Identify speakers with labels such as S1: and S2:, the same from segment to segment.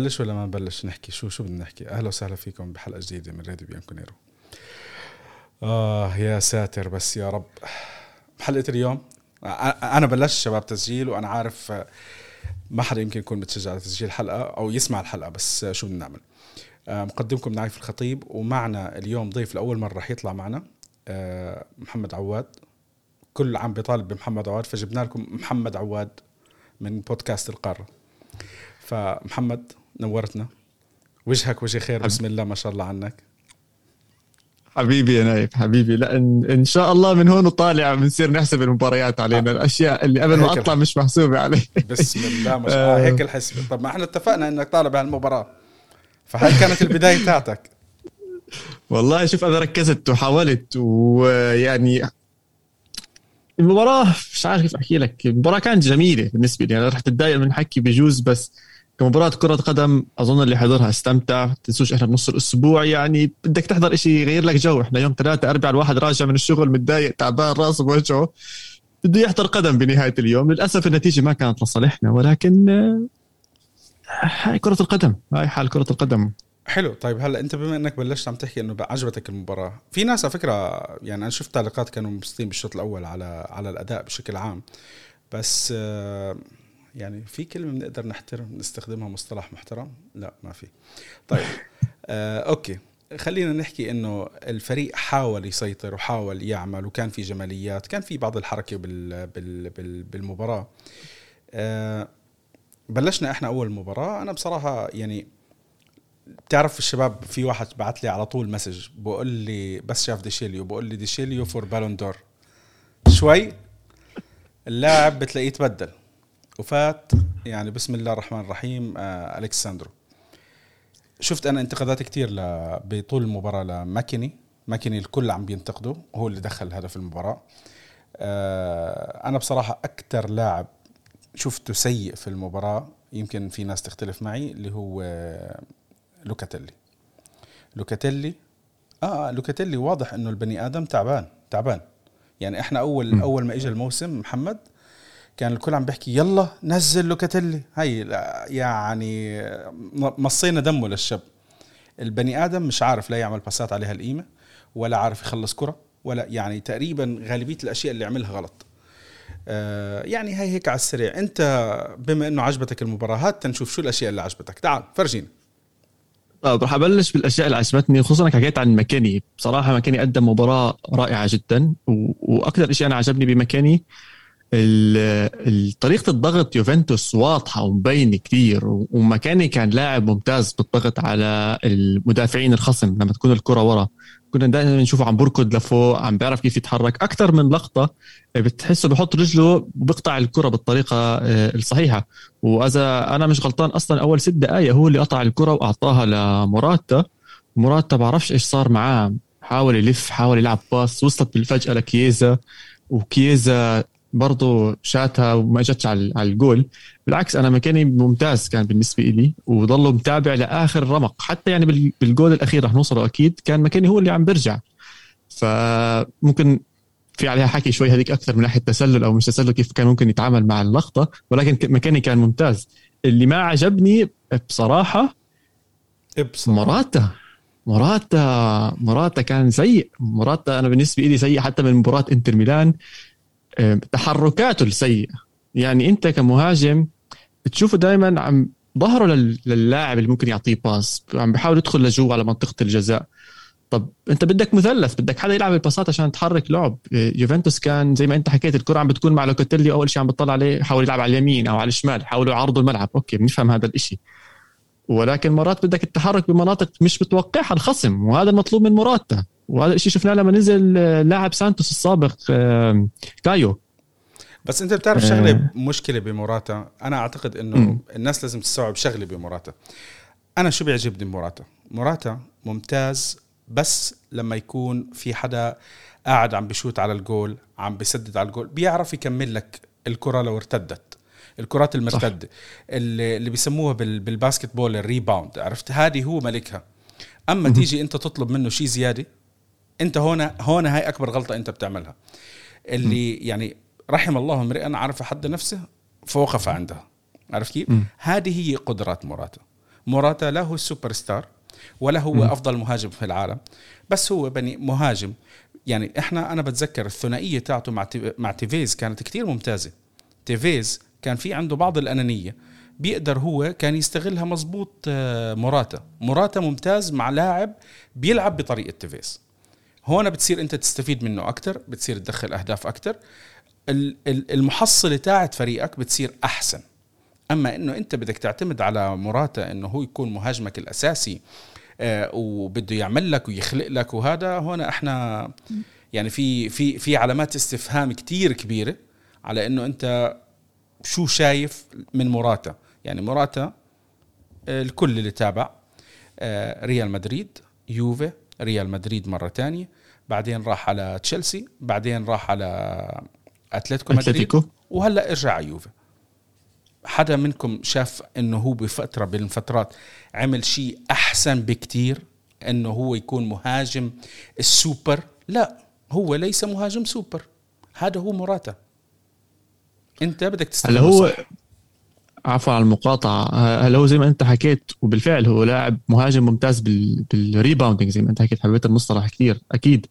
S1: نبلش ولا ما نبلش نحكي. شو شو بدنا نحكي؟ أهلا وسهلا فيكم بحلقة جديدة من راديو بيانكونيرو آه يا ساتر بس يا رب. حلقه اليوم. أنا بلشت شباب تسجيل وأنا عارف ما حدا يمكن يكون متشجع على تسجيل حلقه أو يسمع الحلقة بس شو بدنا نعمل؟ آه، مقدمكم نايف الخطيب ومعنا اليوم ضيف لأول مرة رح يطلع معنا آه، محمد عواد. كل عام بيطالب بمحمد عواد فجبنا لكم محمد عواد من بودكاست القارة. فمحمد نورتنا. وجهك وجه خير بسم الله ما شاء الله عنك.
S2: حبيبي يا نايف حبيبي. لأن ان شاء الله من هون وطالع بنصير نحسب المباريات علينا. الأشياء اللي قبل ما أطلع مش محسوبة علي.
S1: بسم الله ما شاء الله. آه. هيك الحسب طب ما إحنا اتفقنا إنك طالع بهالمباراة. فهل كانت البداية تاعتك
S2: والله شوف أنا ركزت وحاولت ويعني المباراة مش عارف كيف أحكي لك، المباراة كانت جميلة بالنسبة لي، أنا رح تتضايق من حكي بجوز بس كمباراة كرة قدم أظن اللي حضرها استمتع، تنسوش إحنا بنص الأسبوع يعني بدك تحضر إشي يغير لك جو، إحنا يوم ثلاثة أربعة الواحد راجع من الشغل متضايق تعبان راسه بوجهه بده يحضر قدم بنهاية اليوم، للأسف النتيجة ما كانت لصالحنا ولكن آه، هاي كرة القدم، هاي حال كرة القدم.
S1: حلو. طيب هلا أنت بما إنك بلشت عم تحكي إنه عجبتك المباراة في ناس على فكرة يعني أنا شفت تعليقات كانوا مبسوطين بالشوط الأول على على الأداء بشكل عام. بس آه، يعني في كلمة بنقدر نحترم نستخدمها مصطلح محترم؟ لا ما في. طيب آه أوكي. خلينا نحكي إنه الفريق حاول يسيطر وحاول يعمل وكان في جماليات كان في بعض الحركة بال بال بال بالمباراة. آه بلشنا إحنا أول مباراة. أنا بصراحة يعني بتعرف الشباب في واحد بعت لي على طول مسج بقول لي بس شاف ديشيليو بقول لي ديشيليو فور بالون دور شوي؟ اللاعب بتلاقيه تبدل. وفات. يعني بسم الله الرحمن الرحيم آه الكساندرو شفت أنا انتقادات كتير بطول المباراة لماكيني. ماكيني الكل عم بينتقده هو اللي دخل هدف المباراة. آه أنا بصراحة أكثر لاعب شفته سيء في المباراة يمكن في ناس تختلف معي اللي هو لوكاتيلي. لوكاتيلي؟ آه, آه، لوكاتيلي واضح إنه البني آدم تعبان تعبان. يعني إحنا اول م. أول ما اجى الموسم محمد كان الكل عم بيحكي يلا نزل لوكاتيلي. هي يعني مصينا دمه للشاب. البني آدم مش عارف لا يعمل باسات عليها القيمة ولا عارف يخلص كرة ولا يعني تقريبا غالبية الأشياء اللي عملها غلط. آه يعني هاي هيك على السريع. أنت بما إنه عجبتك المباراة هات تنشوف شو الأشياء اللي عجبتك. تعال فرجينا.
S2: طيب رح أبلش بالأشياء اللي عجبتني خصوصا انك حكيت عن مكاني بصراحة مكاني قدم مباراة رائعة جدا وأكثر شيء أنا عجبني بمكاني طريقة الضغط يوفنتوس واضحة ومبينة كثير ومكاني كان لاعب ممتاز بالضغط على المدافعين الخصم لما تكون الكرة ورا. كنا دائما نشوفه عم بركض لفوق عم بيعرف كيف يتحرك. أكثر من لقطة بتحسه بحط رجله بقطع الكرة بالطريقة آه، الصحيحة. وإذا أنا مش غلطان أصلا أول ست دقائق هو اللي قطع الكرة وأعطاها لموراتا. موراتا بعرفش إيش صار معاه. حاول يلف حاول يلعب pass وصلت بالفجأة لكييزا. وكييزا برضه شاتها وما اجتش على الجول. بالعكس أنا مكيني ممتاز كان بالنسبة لي وضله متابع لآخر رمق. حتى يعني بالجول الأخير رح نوصله أكيد كان مكيني هو اللي عم برجع. فممكن في عليها حكي شوي هذيك أكثر من ناحية تسلل أو مش تسلل كيف كان ممكن يتعامل مع اللقطة ولكن مكاني كان ممتاز. اللي ما عجبني بصراحة بصراحة. مراتا. مراتا مراتا كان سيء. مراتا أنا بالنسبة لي سيء حتى من مباراة إنتر ميلان. تحركاته السيئة. يعني أنت كمهاجم بتشوفه دائما عم ظهره للاعب اللي ممكن يعطيه باس عم بيحاول يدخل لجوا على منطقة الجزاء. طب أنت بدك مثلث بدك حدا يلعب الباسات عشان تحرك لعب. يوفنتوس كان زي ما أنت حكيت الكرة عم بتكون مع لوكاتيلي أول شيء عم بتطلع عليه حاول يلعب على اليمين أو على الشمال حاولوا يعرضوا الملعب. أوكي بنفهم هذا الإشي. ولكن مرات بدك التحرك بمناطق مش بتوقعها الخصم وهذا المطلوب من موراتا. وهذا الشيء شفناه لما نزل لاعب سانتوس السابق كايو.
S1: بس أنت بتعرف شغلة آه. مشكلة بموراتا؟ أنا أعتقد إنه الناس لازم تستوعب شغلة بموراتا. أنا شو بيعجبني بموراتا؟ موراتا ممتاز بس لما يكون في حدا قاعد عم بشوت على الجول عم بسدد على الجول بيعرف يكمل لك الكرة لو ارتدت. الكرات المرتدة. اللي, اللي بيسموها بال basketball ال rebound عرفت؟ هذه هو ملكها. أما تيجي أنت تطلب منه شيء زيادة انت هون هون هاي أكبر غلطة انت بتعملها. اللي يعني رحم الله امرئا عرف حد نفسه فوقف عندها. عرفت كيف؟ هذه هي قدرات موراتا. موراتا لا هو السوبر ستار ولا هو م. أفضل مهاجم في العالم بس هو بني مهاجم. يعني إحنا أنا بتذكر الثنائية تاعته مع مع تيفيز كانت كتير ممتازة. تيفيز كان في عنده بعض الأنانية. بيقدر هو كان يستغلها مزبوط آه، موراتا. موراتا ممتاز مع لاعب بيلعب بطريقة تيفيز. هون بتصير انت تستفيد منه أكثر بتصير تدخل أهداف أكثر المحصلة تاعت فريقك بتصير أحسن. أما إنه أنت بدك تعتمد على موراتا إنه هو يكون مهاجمك الأساسي آه، وبده يعمل لك ويخلق لك وهذا هون إحنا يعني في في في علامات استفهام كتير كبيرة على إنه أنت شو شايف من موراتا يعني موراتا آه، الكل اللي تابع آه، ريال مدريد يوفي ريال مدريد مرة تانية. بعدين راح على تشيلسي بعدين راح على أتلتيكو مدريد وهلأ إرجع على يوفي. حدا منكم شاف إنه هو بفترة من الفترات عمل شيء أحسن بكتير إنه هو يكون مهاجم السوبر؟ لا هو ليس مهاجم سوبر هذا هو مراتا أنت بدك
S2: تستخدم هلا هو صح. عفوا على المقاطعة. هل هو زي ما انت حكيت وبالفعل هو لاعب مهاجم ممتاز بال... بال rebounding زي ما انت حكيت حبيت المصطلح كثير أكيد.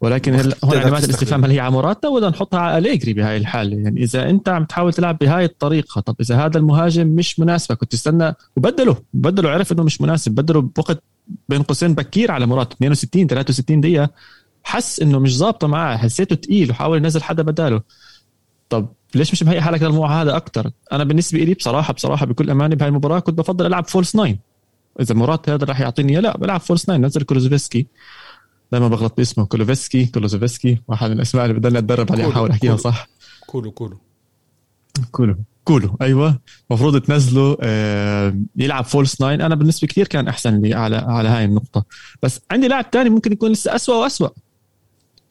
S2: ولكن هل هون علامات الاستفهام هل هي على موراتا ولا نحطها على أليجري بهاي الحالة؟ يعني إذا أنت عم تحاول تلعب بهاي الطريقة طب إذا هذا المهاجم مش مناسبك كنت تستنى وبدله بدله عرف إنه مش مناسب بدله بوقت بين قوسين بكير على موراتا 62 63 دقيقة. حس إنه مش ظابطة معاه حسيته تقيل وحاول ينزل حدا بداله. طب ليش مش مهيئ حالك للموضوع هذا أكثر أنا بالنسبة لي بصراحة بصراحة بكل أمانة بهاي المباراة كنت بفضل ألعب false nine. إذا موراتا هذا راح يعطيني لا بلعب false nine نزل كولوزوفسكي دائما بغلط باسمه كولوفسكي كولوزوفسكي واحد من الأسماء اللي بدنا أتدرب عليها أحاول أحكيها صح؟
S1: كولو كولو.
S2: كولو كولو. أيوه. المفروض تنزله آه يلعب false nine. أنا بالنسبة كثير كان أحسن لي على على هاي النقطة. بس عندي لاعب ثاني ممكن يكون لسه اسوء واسوء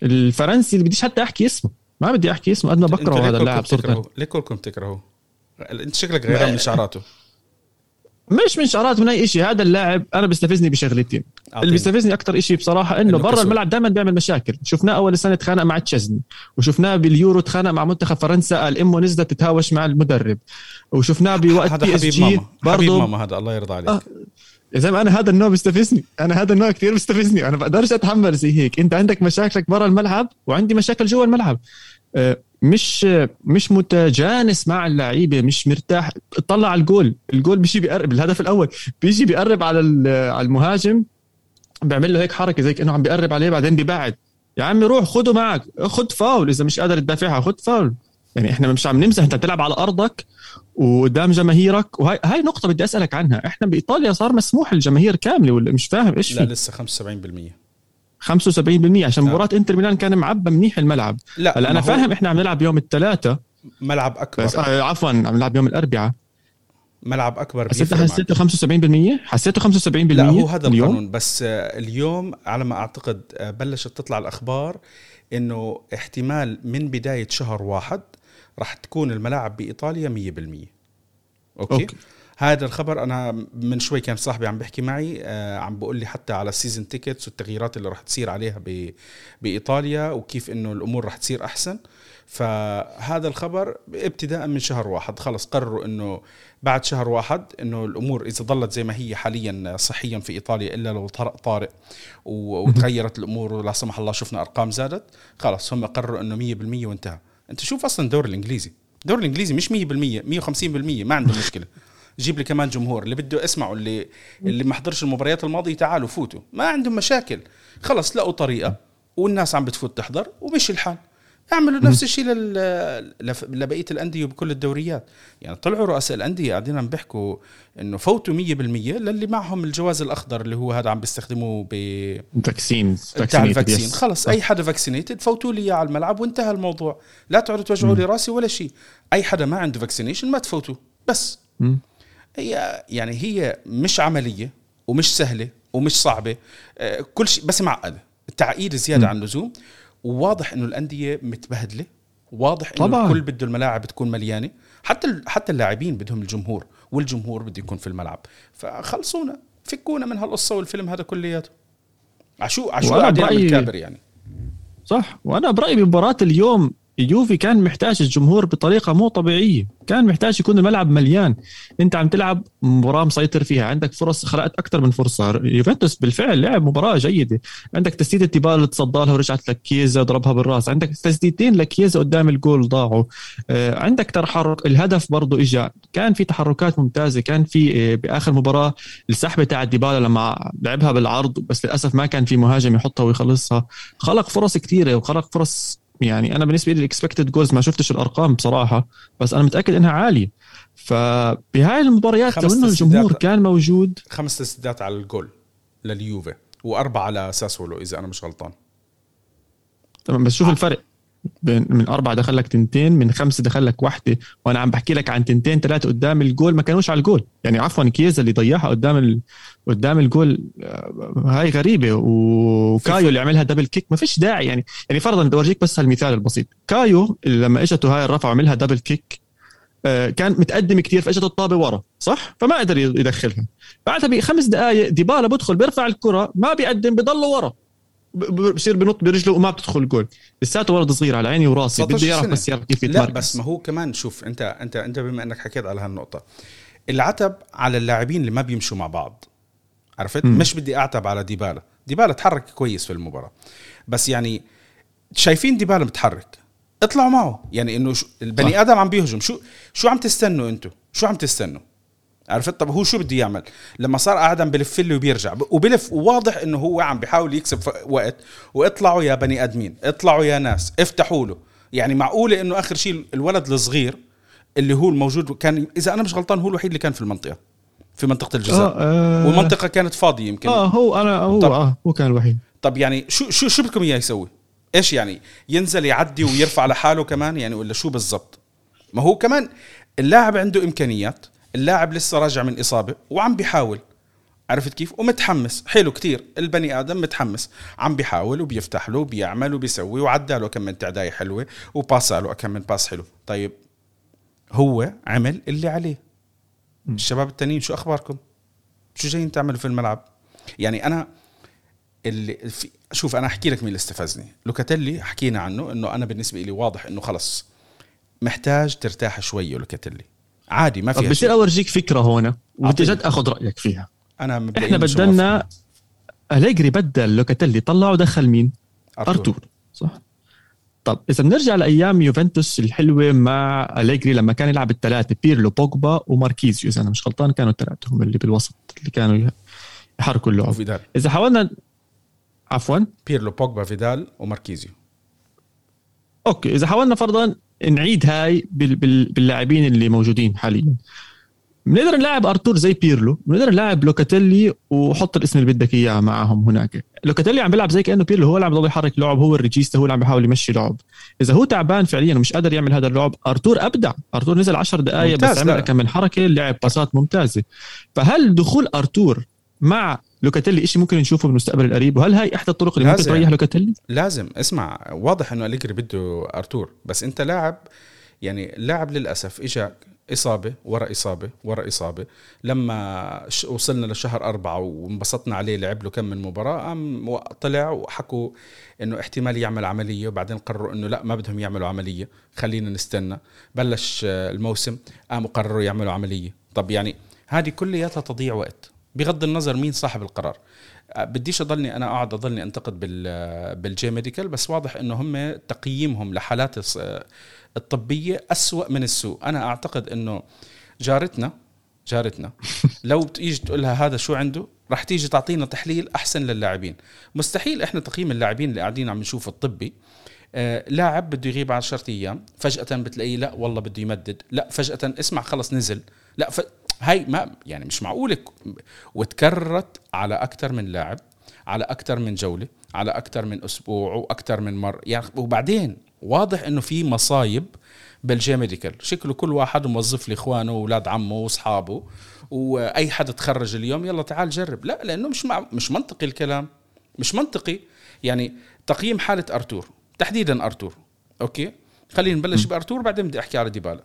S2: الفرنسي اللي بديش حتى أحكي اسمه. ما بدي أحكي اسمه قد ما بكره هذا اللاعب
S1: صرت ليه كلكم تكرهوه؟ أنت شكلك غيران من شعراته.
S2: مش من شعراته من أي شيء هذا اللاعب أنا بيستفزني بشغلتين. اللي بيستفزني أكثر شيء بصراحة إنه برا الملعب دائما بيعمل مشاكل. شفناه أول سنة تخانق مع تشزني وشفناه باليورو تخانق مع منتخب فرنسا قال إمه نزلت تتهاوش مع المدرب. وشفناه بوقت
S1: بي اس جي برضه. ماما هذا الله يرضى عليك. آه.
S2: يا زلمة أنا هذا النوع بيستفزني. أنا هذا النوع كثير بيستفزني. أنا بقدرش أتحمل زي هيك. أنت عندك مشاكلك برا الملعب وعندي مشاكل جوا الملعب. مش مش متجانس مع اللعيبة مش مرتاح. طلع على الجول الجول بيجي بيقرب الهدف الأول بيجي بيقرب على على المهاجم بيعمل له هيك حركة زي كأنه عم بيقرب عليه بعدين بيبعد. يا عمي روح خده معك خد فاول إذا مش قادر تدافعها خد فاول. يعني إحنا مش عم نمزح أنت بتلعب على أرضك وقدام جماهيرك. وهي هاي نقطة بدي أسألك عنها. إحنا بإيطاليا صار مسموح الجماهير كاملة ولا مش فاهم إيش
S1: لا لسه 75%
S2: 75% عشان مباراة إنتر ميلان كان معبى منيح الملعب. لا هلأ أنا فاهم إحنا عم نلعب يوم الثلاثاء
S1: ملعب أكبر.
S2: بس آه عفوا عم نلعب يوم الأربعاء.
S1: ملعب أكبر
S2: حسيته حسيته 75% حسيته 75% لا
S1: هو هذا اليوم؟ القانون. بس آه، اليوم على ما أعتقد آه، بلشت تطلع الأخبار إنه احتمال من بداية شهر واحد راح تكون الملاعب بإيطاليا 100% okay, okay. هذا الخبر أنا من شوي كان صاحبي عم بيحكي معي آه عم بقول لي حتى على ال season tickets والتغييرات اللي راح تصير عليها بإيطاليا وكيف إنه الأمور راح تصير أحسن. فهذا الخبر ابتداء من شهر واحد. خلص قرروا إنه بعد شهر واحد إنه الأمور إذا ظلت زي ما هي حاليا صحيا في إيطاليا إلا لو طرق طارئ وتغيرت الأمور ولا سمح الله شفنا أرقام زادت. خلص هم قرروا إنه 100% وانتهى. أنت شوف أصلا الدوري الإنجليزي. الدوري الإنجليزي مش 100% 150% ما عنده مشكلة. جيب لي كمان جمهور اللي بده اسمعوا اللي اللي ما حضرش المباريات الماضية تعالوا فوتوا. ما عندهم مشاكل. خلص لقوا طريقة والناس عم بتفوت تحضر ومشي الحال. اعملوا نفس الشيء لبقية الأندية بكل الدوريات. يعني طلعوا رؤساء الأندية قاعدين عم بيحكوا إنه فوتوا 100% للي معهم الجواز الأخضر اللي هو هذا عم بيستخدموه ب
S2: vaccine
S1: بتاع ال vaccine. خلص أي حدا vaccinated فوتوا لي إياه على الملعب وانتهى الموضوع. لا تقعدوا توجعوا لي رأسي ولا شيء. أي حدا ما عنده vaccination ما تفوتوا بس. هي يعني هي مش عملية ومش سهلة ومش صعبة. آه، كل شيء بس معقدة. التعقيد زيادة عن اللزوم. وواضح إنه الأندية متبهدلة. واضح إنه طبعا. الكل بده الملاعب تكون مليانة. حتى حتى اللاعبين بدهم الجمهور والجمهور بده يكون في الملعب. فخلصونا فكونا من هالقصة والفيلم هذا كلياته. عشو عشو قاعد يعمل كابر يعني.
S2: صح. وأنا برأيي بمباراة اليوم يوفي كان محتاج الجمهور بطريقة مو طبيعية. كان محتاج يكون الملعب مليان. انت عم تلعب مباراة مسيطر فيها. عندك فرص خلقت أكثر من فرصة. يوفنتوس بالفعل لعب مباراة جيدة. عندك تسديده ديبالا اللي تصدى لها ورجعت لك كيزا ضربها بالراس. عندك تسديدتين لكيزا قدام الجول ضاعوا. آه، عندك تحرك. الهدف برضه اجى كان في تحركات ممتازة. كان في آه، بآخر مباراة السحبه تاع ديبالا لما لعبها بالعرض بس للأسف ما كان في مهاجم يحطها ويخلصها. خلق فرص كثيرة وخلق فرص يعني أنا بالنسبة لي ال expected goals ما شفتش الأرقام بصراحة بس أنا متأكد إنها عالية. فبهاي المباريات لو انه الجمهور كان موجود.
S1: خمس تسديدات على الجول لليوفي وأربعة على ساسولو إذا أنا مش غلطان.
S2: تمام بس شوف الفرق. بين من أربعة دخل لك تنتين من خمسة دخل لك واحدة. وأنا عم بحكي لك عن تنتين ثلاثة قدام الجول. ما كانوش على الجول. يعني عفوا كيزا اللي ضيعها قدام ال... قدام الجول آه، هاي غريبة. وكايو اللي عملها double kick ما فيش داعي. يعني يعني فرضا بدي أورجيك بس هالمثال البسيط. كايو لما إجته هاي الرفعة وعملها double kick آه، كان متقدم كثير فاجته الطابة ورا صح؟ فما قدر يدخلها. بعدها بخمس دقائق ديبالا بدخل بيرفع الكرة ما بيقدم بضل ورا. بصير بنط برجله وما بتدخل الجول لساته ولد صغير على عيني وراسي بده يعرف بس يعرف كيف
S1: يتمركز. لا بس ما هو كمان شوف أنت أنت أنت بما إنك حكيت على هالنقطة العتب على اللاعبين اللي ما بيمشوا مع بعض. عرفت؟ م. مش بدي أعتب على ديبالا. ديبالا تحرك كويس في المباراة. بس يعني شايفين ديبالا متحرك. اطلعوا معه. يعني إنه البني آدم عم بيهجم. شو شو عم تستنوا أنتم شو عم تستنوا؟ عرفت؟ طب هو شو بده يعمل؟ لما صار قاعد عم بلف له وبيرجع وبلف وواضح إنه هو عم بيحاول يكسب وقت واطلعوا يا بني آدمين اطلعوا يا ناس افتحوا له. يعني معقولة إنه آخر شيء الولد الصغير اللي هو الموجود كان إذا أنا مش غلطان هو الوحيد اللي كان في المنطقة في منطقة الجزاء. آه آه. والمنطقة كانت فاضية يمكن.
S2: آه هو أنا هو طب آه هو كان الوحيد.
S1: طب يعني شو شو شو بدكم إياه يسوي؟ إيش يعني؟ ينزل يعدي ويرفع لحاله كمان؟ يعني ولا شو بالضبط؟ ما هو كمان اللاعب عنده إمكانيات. اللاعب لسه راجع من إصابة وعم بيحاول. عرفت كيف؟ ومتحمس. حلو كتير. البني آدم متحمس. عم بيحاول وبيفتح له وبيعمل وبيسوي وعدى له كم من تعداية حلوة وباس له كم من باس حلو. طيب هو عمل اللي عليه. الشباب التانيين شو أخباركم؟ شو جايين تعملوا في الملعب؟ يعني أنا اللي في شوف أنا أحكي لك مين اللي استفزني. لوكاتيلي حكينا عنه إنه أنا بالنسبة لي واضح إنه خلص. محتاج ترتاح شوية لوكاتيلي. عادي ما في
S2: بصير أورجيك فكرة هون جد أخذ رأيك فيها. أنا إحنا بدلنا أليجري بدل لوكاتيلي طلع ودخل مين؟ أرتور, أرتور. صح؟ طب إذا بنرجع لأيام يوفنتوس الحلوة مع أليجري لما كان يلعب الثلاثة بيرلو بوجبا وماركيزيو إذا أنا مش غلطان كانوا الثلاثه هم اللي بالوسط اللي كانوا يحركوا اللعب. وفيدال. إذا حاولنا عفوا.
S1: بيرلو بوجبا فيدال وماركيزيو.
S2: okay إذا حاولنا فرضا نعيد هاي باللاعبين اللي موجودين حاليا. بنقدر نلاعب أرتور زي بيرلو بنقدر نلاعب لوكاتيلي وحط الاسم اللي بدك إياه معهم هناك. لوكاتيلي عم بيلعب زي كأنه بيرلو هو اللي عم بيضل يحرك لعب هو الريجيستا هو اللي عم بيحاول يمشي لعب. إذا هو تعبان فعليا ومش قادر يعمل هذا اللعب أرتور أبدع. أرتور نزل 10 دقائق بس عمل كم من حركة لعب باسات ممتازة. فهل دخول أرتور مع لوكاتيلي شيء ممكن نشوفه بالمستقبل القريب؟ وهل هاي إحدى الطرق اللي ممكن تريح لوكاتيلي؟
S1: لازم. اسمع واضح إنه أليجري بده أرتور بس أنت لاعب يعني لاعب للأسف اجاك إصابة ورا إصابة ورا إصابة. لما وصلنا لشهر أربعة وانبسطنا عليه لعب له كم من مباراة قام طلع وحكوا إنه احتمال يعمل عملية وبعدين قرروا إنه لا ما بدهم يعملوا عملية. خلينا نستنى. بلش الموسم قاموا قرروا يعملوا عملية. طب يعني هذه كلياتها تضيع وقت. بغض النظر مين صاحب القرار. بديش أضلني أنا اقعد أضلني أنتقد بال بال J Medical بس واضح إنه هم تقييمهم لحالات الطبية أسوأ من السوء. أنا أعتقد إنه جارتنا جارتنا لو تيجي تقول لها هذا شو عنده راح تيجي تعطينا تحليل أحسن للاعبين. مستحيل إحنا تقييم اللاعبين اللي قاعدين عم نشوف الطبي. آه لاعب بده يغيب 10 أيام فجأة بتلاقيه لا والله بده يمدد. لا فجأة اسمع خلص نزل. لا ف... هاي ما يعني مش معقوله وتكررت على أكثر من لاعب على أكثر من جولة على أكثر من أسبوع وأكثر من مرة. يعني وبعدين واضح إنه في مصايب بال J Medical. شكله كل واحد موظف لي اخوانه واولاد عمه وأصحابه. وأي حد تخرج اليوم يلا تعال جرب. لا لأنه مش مع مش منطقي الكلام. مش منطقي. يعني تقييم حالة أرتور. تحديدا أرتور. أوكي؟ خلينا نبلش بأرتور بعدين بدي أحكي على ديبالا.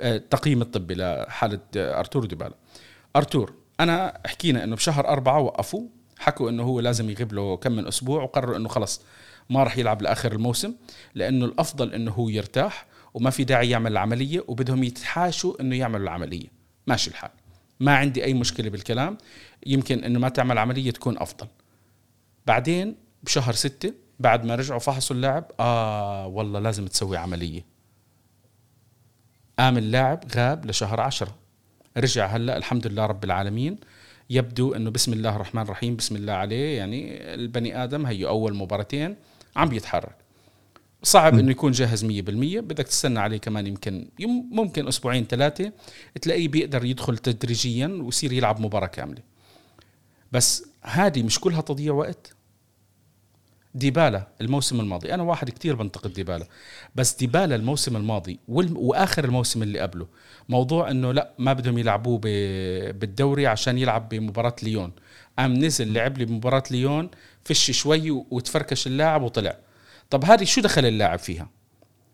S1: التقييم آه، الطبي لحاله أرتور ديبالا. أرتور أنا حكينا إنه بشهر أربعة وقفوا حكوا إنه هو لازم يغيب له كم من أسبوع وقرروا إنه خلص ما راح يلعب لآخر الموسم لأنه الأفضل إنه هو يرتاح وما في داعي يعمل العملية وبدهم يتحاشوا إنه يعملوا العملية. ماشي الحال. ما عندي أي مشكلة بالكلام. يمكن إنه ما تعمل عملية تكون أفضل. بعدين بشهر ستة بعد ما رجعوا فحصوا اللاعب آه والله لازم تسوي عملية. قام اللاعب غاب لشهر عشرة. رجع هلا الحمد لله رب العالمين. يبدو إنه بسم الله الرحمن الرحيم بسم الله عليه. يعني البني آدم هي أول مباراتين عم بيتحرك. صعب إنه يكون جاهز 100% بدك تستنى عليه كمان يمكن ممكن أسبوعين ثلاثة تلاقيه بيقدر يدخل تدريجيا ويصير يلعب مباراة كاملة. بس هذه مش كلها تضييع وقت. ديبالا الموسم الماضي. أنا واحد كتير بنتقد ديبالا. بس ديبالا الموسم الماضي وآخر الموسم اللي قبله موضوع إنه لا ما بدهم يلعبوه بالدوري عشان يلعب بمباراة ليون. قام نزل لعب لي بمباراة ليون فش شوي وتفركش اللاعب وطلع. طب هذه شو دخل اللاعب فيها؟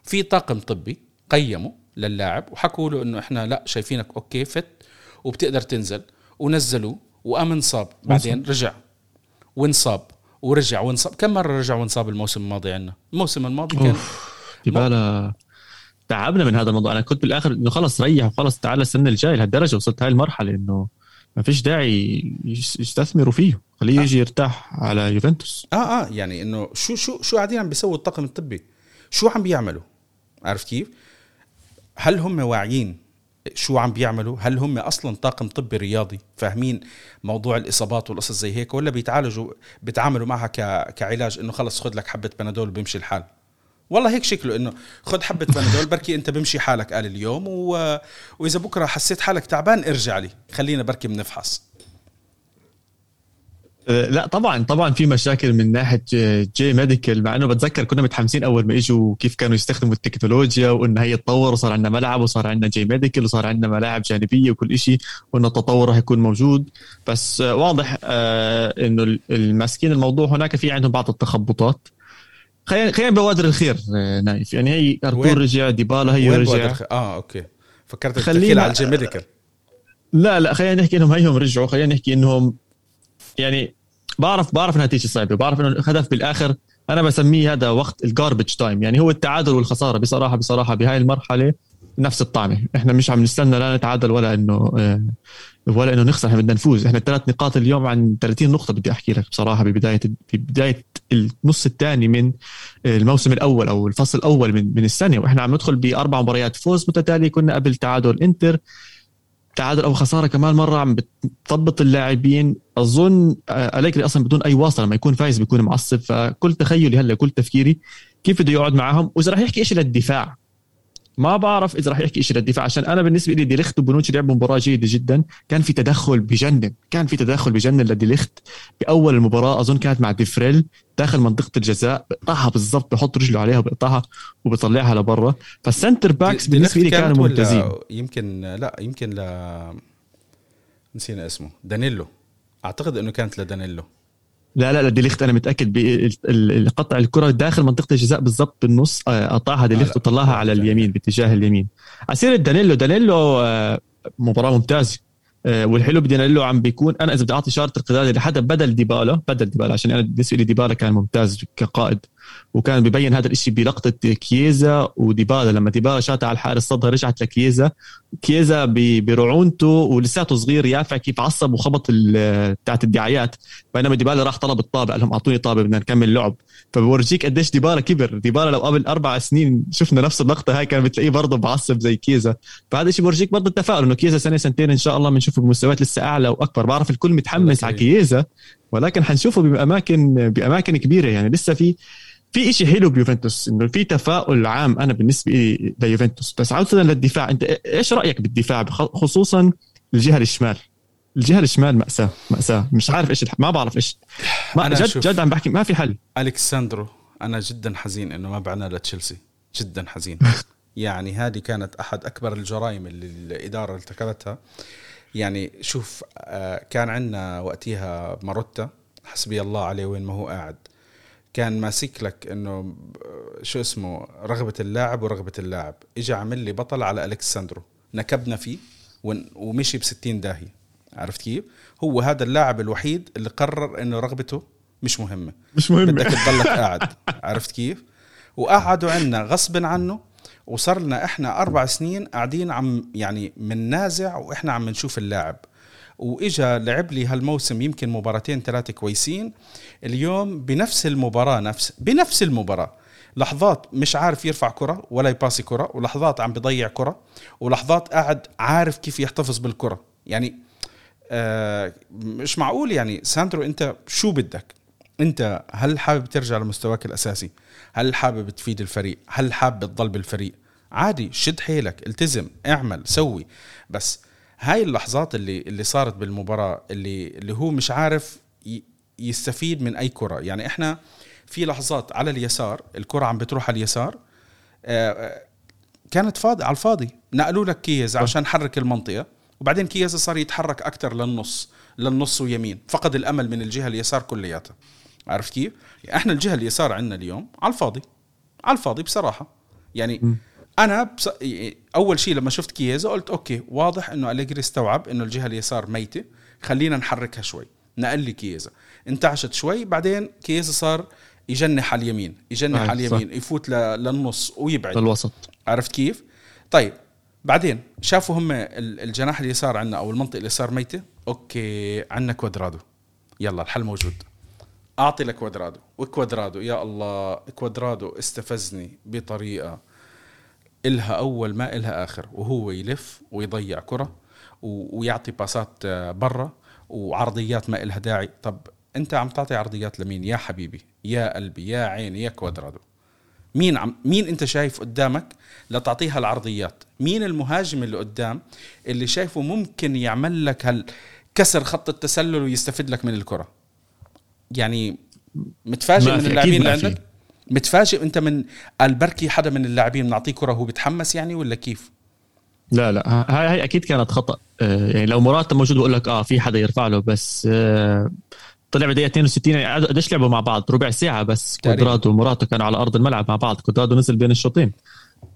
S1: في طاقم طبي قيمه للاعب وحكوا له إنه إحنا لا شايفينك okay fit وبتقدر تنزل. ونزلوه وقام انصاب. بعدين رجع. وانصاب. ورجع وانصاب. كم مرة رجع وانصاب الموسم الماضي عندنا؟ الموسم الماضي كان
S2: ديبالا تعبنا من هذا الموضوع. أنا كنت بالآخر إنه خلص ريح وخلص تعال السنة الجاية لهالدرجة وصلت هاي المرحلة إنه ما فيش داعي يستثمروا فيه. خليه آه. يجي يرتاح على يوفنتوس.
S1: آه آه يعني إنه شو شو شو قاعدين عم بيسووا الطاقم الطبي؟ شو عم بيعملوا؟ عارف كيف؟ هل هم واعيين شو عم بيعملوا؟ هل هم أصلا طاقم طبي رياضي؟ فاهمين موضوع الإصابات والقصص زي هيك؟ ولا بيتعالجوا بيتعاملوا معها كعلاج إنه خلص خذ لك حبة بنادول بيمشي الحال؟ والله هيك شكله إنه خذ حبة بنادول بركي أنت بمشي حالك قال اليوم و... وإذا بكرة حسيت حالك تعبان ارجع لي. خلينا بركي بنفحص.
S2: لا طبعا طبعا في مشاكل من ناحية J Medical مع إنه بتذكر كنا متحمسين أول ما إجوا كيف كانوا يستخدموا التكنولوجيا وانه هي تطور وصار عندنا ملعب وصار عندنا J Medical وصار عندنا ملاعب جانبية وكل شيء وانه التطور راح يكون موجود. بس واضح آه إنه الماسكين الموضوع هناك في عندهم بعض التخبطات. خلينا خلينا بوادر الخير آه، نايف. يعني هي أرتور رجع ديبالا هي رجع.
S1: آه okay. فكرت خلينا على ال J Medical
S2: لا لا خلينا نحكي إنهم هيهم رجعوا خلينا نحكي إنهم يعني بعرف بعرف إنها تيجي صعبة بعرف إنه الهدف بالآخر أنا بسميه هذا وقت ال garbage time يعني هو التعادل والخسارة. بصراحه بصراحة بهاي المرحلة نفس الطعمة. إحنا مش عم نستنى لا نتعادل ولا إنه آه، ولا إنه نخسر. إحنا بدنا نفوز. إحنا ثلاث نقاط اليوم عن 30 نقطة بدي أحكي لك بصراحة ببداية ببدايه النص الثاني من الموسم الأول أو الفصل الأول من من السنة. وإحنا عم ندخل بأربع مباريات. فوز متتاليه كنا قبل تعادل إنتر. تعادل أو خسارة كمان مرة عم بتضبط اللاعبين. أظن آه، اليغري أصلا بدون أي واسطه لما يكون فايز بيكون معصب. فكل تخيلي هلأ كل تفكيري كيف بده يقعد معهم؟ وإذا راح يحكي شيء للدفاع ما بعرف إذا راح يحكي شيء للدفاع عشان أنا بالنسبة لي ديليخت وبونوتشي لعبوا مباراة جيدة جدا. كان في تدخل بجنن كان في تدخل بجنن لديليخت بأول المباراة أظن كانت مع دي فري داخل منطقة الجزاء بقطعها بالضبط بحط رجله عليها وبقطعها وبطلعها لبرا. فال center backs بالنسبة لي كانوا ممتازين.
S1: يمكن لا يمكن ل نسينا اسمه. دانيلو. أعتقد إنه كانت لدانيلو.
S2: لا لا لا ديليخت أنا متأكد بقطع الكرة داخل منطقة الجزاء بالضبط بالنص آه، قطعها ديليخت وطلعها على اليمين باتجاه اليمين. عسير دانيلو دانيلو آه، مباراة ممتازة. آه، والحلو بدانيلو عم بيكون أنا إذا بدي أعطي شاره القياده لحدا بدل ديبالا بدل ديبالا عشان أنا بالنسبة لي ديبالا كان ممتاز كقائد. وكان ببين هذا الشيء بلقطة كييزا وديبالا لما ديبالا شاتها على الحارس صدها رجعت لكييزا. كييزا برعونته ولساته صغير يافع كيف عصب وخبط بتاعت الدعايات بينما ديبالا راح طلب الطابه قال لهم أعطوني طابه بدنا نكمل لعب. فبورجيك قديش ديبالا كبر. ديبالا لو قبل أربع سنين شفنا نفس اللقطة هاي كان بتلاقيه برضه بعصب زي كيزا فهذا الشيء بورجيك برضه التفاؤل إنه كيزا سنة سنتين إن شاء الله بنشوفه بمستويات لسه أعلى وأكبر. بعرف الكل متحمس على كيزا ولكن حنشوفه باماكن بأماكن كبيرة يعني. لسه في في شيء حلو بيوفنتوس إنه في تفاؤل عام أنا بالنسبة لي ليوفنتوس. بس عوده للدفاع أنت إيش رأيك بالدفاع؟ خصوصا الجهة الشمال. الجهة الشمال مأساة مأساة. مش عارف إيش ما بعرف إيش. ما أنا جد جد عم بحكي ما في حل.
S1: الكساندرو أنا جدا حزين إنه ما بعنا لتشيلسي. جدا حزين. يعني هذه كانت أحد أكبر الجرائم اللي الإدارة ارتكبتها. يعني شوف آه، كان عندنا وقتها ماروتا حسبي الله عليه وين ما هو قاعد. كان ماسك لك إنه شو اسمه رغبة اللاعب ورغبة اللاعب. اجى عمل لي بطل على الكساندرو نكبنا فيه ومشي ب 60 داهية. عرفت كيف؟ هو هذا اللاعب الوحيد اللي قرر إنه رغبته مش مهمة.
S2: مش مهم
S1: بدك تضلك قاعد. عرفت كيف؟ وقعدوا عنا غصب عنه وصار لنا إحنا أربع سنين قاعدين عم يعني نازع وإحنا عم نشوف اللاعب. وإجا لعب لي هالموسم يمكن مباراتين ثلاثة كويسين. اليوم بنفس المباراة نفس بنفس المباراة. لحظات مش عارف يرفع كرة ولا يباسي كرة ولحظات عم بضيع كرة ولحظات قاعد عارف كيف يحتفظ بالكرة. يعني آه مش معقول يعني. ساندرو أنت شو بدك؟ أنت هل حابب ترجع لمستواك الأساسي؟ هل حابب تفيد الفريق؟ هل حابب تضل بالفريق؟ عادي شد حيلك التزم اعمل سوي. بس هاي اللحظات اللي اللي صارت بالمباراة اللي اللي هو مش عارف يستفيد من أي كرة. يعني إحنا في لحظات على اليسار الكرة عم بتروح على اليسار آه، آه، كانت فاضي على الفاضي. نقلوا لك كين عشان حرك المنطقة. وبعدين كين صار يتحرك أكثر للنص للنص ويمين. فقد الأمل من الجهة اليسار كلياتها. عرفت كيف؟ يعني إحنا الجهة اليسار عندنا اليوم على الفاضي. على الفاضي بصراحة. يعني م. أنا بص... أول شيء لما شفت كييزا قلت أوكي واضح إنه أليجري استوعب إنه الجهة اليسار ميتة. خلينا نحركها شوي. نقل لي كييزا انتعشت شوي بعدين كييزا صار يجنح على اليمين يجنح على اليمين صح. يفوت ل... للنص ويبعد.
S2: للوسط.
S1: عرفت كيف؟ طيب بعدين شافوا هم الجناح اليسار عندنا أو المنطقة اليسار ميتة؟ okay عندنا كوادرادو. يلا الحل موجود. أعطي لكوادرادو. وكوادرادو يا الله كوادرادو استفزني بطريقة إلها أول ما إلها آخر وهو يلف ويضيع كرة ويعطي pass ات آه، برا وعرضيات ما إلها داعي. طب أنت عم تعطي عرضيات لمين؟ يا حبيبي يا قلبي يا عيني يا كوادرادو. مين عم مين أنت شايف قدامك لتعطيها العرضيات؟ مين المهاجم اللي قدام اللي شايفه ممكن يعمل لك هال كسر خط التسلل ويستفيد لك من الكرة؟ يعني متفاجئ من اللاعبين اللي عندك؟ متفاجئ انت من البركي حدا من اللاعبين نعطيه كرة وهو بيتحمس يعني ولا كيف؟
S2: لا لا. هاي هاي أكيد كانت خطأ. آه، يعني لو مراتا موجود بقول لك آه في حدا يرفع له بس آه، طلع بدقيقة 62 يعني قديش لعبوا مع بعض؟ ربع ساعة بس. كوادرادو ومراتا كانوا على أرض الملعب مع بعض. كوادرادو نزل بين الشوطين.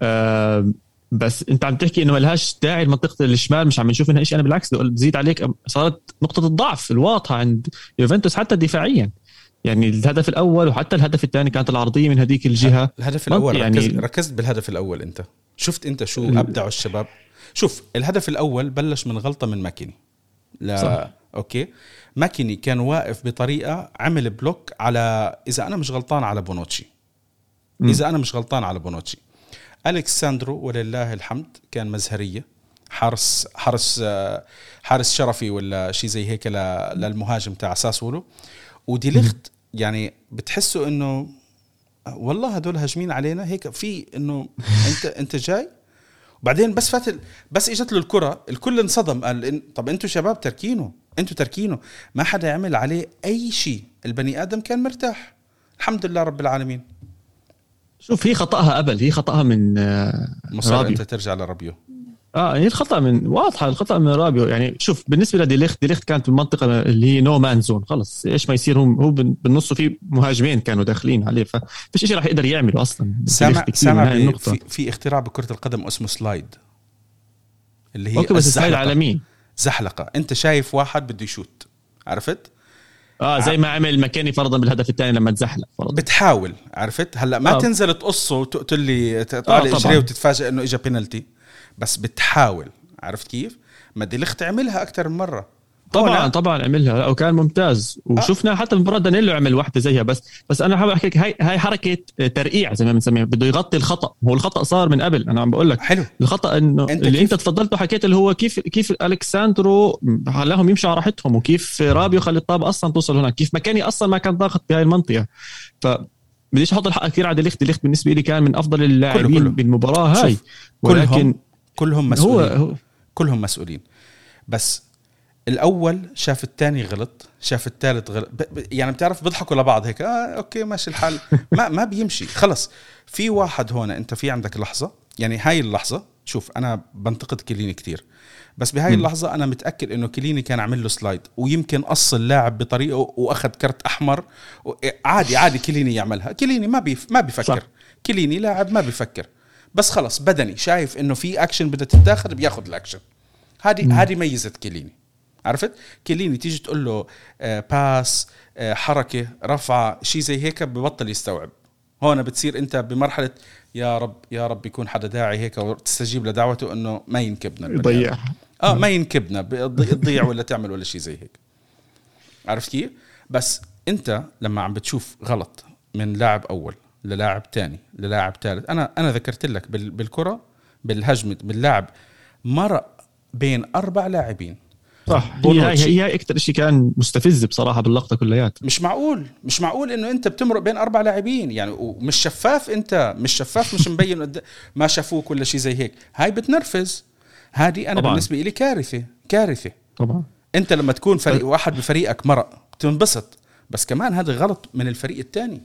S2: آه، بس أنت عم تحكي إنه ملهاش داعي لمنطقه الشمال مش عم نشوف منها شيء أنا بالعكس بزيد عليك صارت نقطة الضعف الواضحة عند يوفنتوس حتى دفاعيا. يعني الهدف الأول وحتى الهدف الثاني كانت العرضية من هذيك الجهة.
S1: الهدف الأول يعني ركزت, ركزت بالهدف الأول أنت. شفت أنت شو أبدعوا الشباب. شوف الهدف الأول بلش من غلطة من ماكيني. لا صح. okay. ماكيني كان واقف بطريقة عمل block على إذا أنا مش غلطان على بونوتشي. إذا أنا مش غلطان على بونوتشي. ألكساندرو ولله الحمد كان مزهرية. حارس حارس حارس شرفي ولا شيء زي هيك للمهاجم تاع ساسولو. وديليخت يعني بتحسوا إنه والله هدول هاجمين علينا هيك في إنه أنت أنت جاي؟ وبعدين بس فات بس إجت له الكرة الكل انصدم قال إن طب أنتوا شباب تركينه أنتوا تركينه. ما حدا عمل عليه أي شيء البني آدم كان مرتاح. الحمد لله رب العالمين.
S2: شوف هي خطأها قبل هي خطأها من
S1: آه، مصر أنت ترجع لرابيو.
S2: آه هي الخطأ من واضحة الخطأ من رابيو. يعني شوف بالنسبة ل De Ligt De Ligt كانت بالمنطقة اللي هي no man zone خلص إيش ما يصير هو هو بالنص في مهاجمين كانوا داخلين عليه. ففيش شيء راح يقدر يعمله أصلا.
S1: سامع سامع في, في اختراع بكرة القدم اسمه slide
S2: اللي هي okay بس slide على مين؟
S1: زحلقة. أنت شايف واحد بده يشوت عرفت؟
S2: آه زي ما عمل مكاني فرضا بالهدف الثاني لما تزحلق فرضا.
S1: بتحاول عرفت؟ هلأ ما آه. تنزل تقصه وتقول لي تطالع آه اجريه وتتفاجئ إنه اجى بينالتي بس بتحاول. عرفت كيف؟ ما ديليخت عملها أكثر من مرة.
S2: طبعا طبعا عملها. وكان ممتاز. وشفنا آه. حتى مباراه دانيلو عمل واحدة زيها بس بس أنا حابب احكي لك هاي هاي حركة ترقيع زي ما بنسميها. بده يغطي الخطأ. هو الخطأ صار من قبل. أنا عم بقول لك
S1: حلو.
S2: الخطأ إنه أنت اللي كيف؟ انت تفضلت وحكيت اللي هو كيف كيف ألكساندرو خلاهم يمشوا على راحتهم وكيف رابيو خلي الطابة أصلا توصل هناك. كيف مكاني أصلا ما كان ضاغط بهاي المنطقة. ف بديش أحط الحق كثير على ديليخت ديليخت بالنسبة لي كان من أفضل اللاعبين بالمباراة هاي.
S1: ولكن كلهم كلهم مسؤولين. هو, هو كلهم مسؤولين. بس الأول شاف الثاني غلط شاف الثالث غلط. يعني بتعرف بيضحكوا لبعض هيك آه okay ماشي الحال. ما ما بيمشي. خلص. في واحد هون أنت في عندك لحظة. يعني هاي اللحظة شوف أنا بنتقد كليني كتير. بس بهاي اللحظة أنا متأكد إنه كليني كان عامل له slide ويمكن قص اللاعب بطريقة وأخذ كرت أحمر. عادي عادي كليني يعملها. كليني ما بيف ما بيفكر. صح. كليني لاعب ما بيفكر. بس خلص بدني شايف إنه في اكشن بدها تتاخذ بياخذ الاكشن هذه هذه ميزة كيليني. عرفت؟ كيليني تيجي تقول له آه pass آه حركة رفعه شيء زي هيك ببطل يستوعب. هون بتصير أنت بمرحلة يا رب يا رب يكون حدا داعي هيك وتستجيب لدعوته إنه ما ينكبنا
S2: يضيعها
S1: آه ما ينكبنا تضيع ولا تعمل ولا شيء زي هيك. عرفت كيف؟ بس أنت لما عم بتشوف غلط من لاعب أول للاعب تاني للاعب ثالث أنا أنا ذكرت لك بالكرة بالهجمه باللاعب مرق بين أربع لاعبين.
S2: صح. هي هي هاي أكثر شيء كان مستفز بصراحة باللقطة كليات
S1: مش معقول مش معقول إنه أنت بتمرق بين أربع لاعبين. يعني ومش شفاف أنت مش شفاف مش مبين ما شافوك ولا شيء زي هيك. هاي بتنرفز. هذه أنا طبعًا. بالنسبة لي كارثة كارثة.
S2: طبعا.
S1: أنت لما تكون فريق واحد بفريقك مرق بتنبسط بس كمان هذا غلط من الفريق الثاني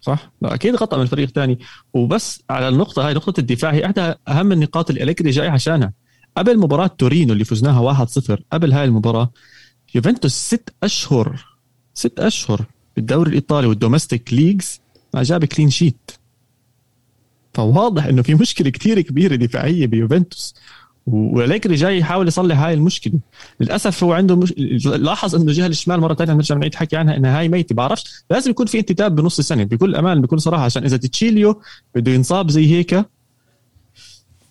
S2: صح؟ لا أكيد خطأ من الفريق الثاني وبس على النقطة هاي نقطة الدفاع هي إحدى أهم النقاط اللي اليجري جاي عشانها. قبل مباراة تورينو اللي فزناها 1-0 قبل هاي المباراة يوفنتوس ست أشهر ست أشهر بالدوري الإيطالي وال domestic leagues ما جاب clean sheet. فواضح إنه في مشكلة كثير كبيرة دفاعية بيوفنتوس. واليجري جاي يحاول يصلح هاي المشكلة. للأسف هو عنده مش... لاحظ إنه الجهة الشمال مرة ثانية نرجع نعيد حكي عنها إنها هاي ميتة بعرفش؟ لازم يكون في انتداب بنص السنة بكل أمان بكل صراحة عشان إذا ديشيليو بده ينصاب زي هيك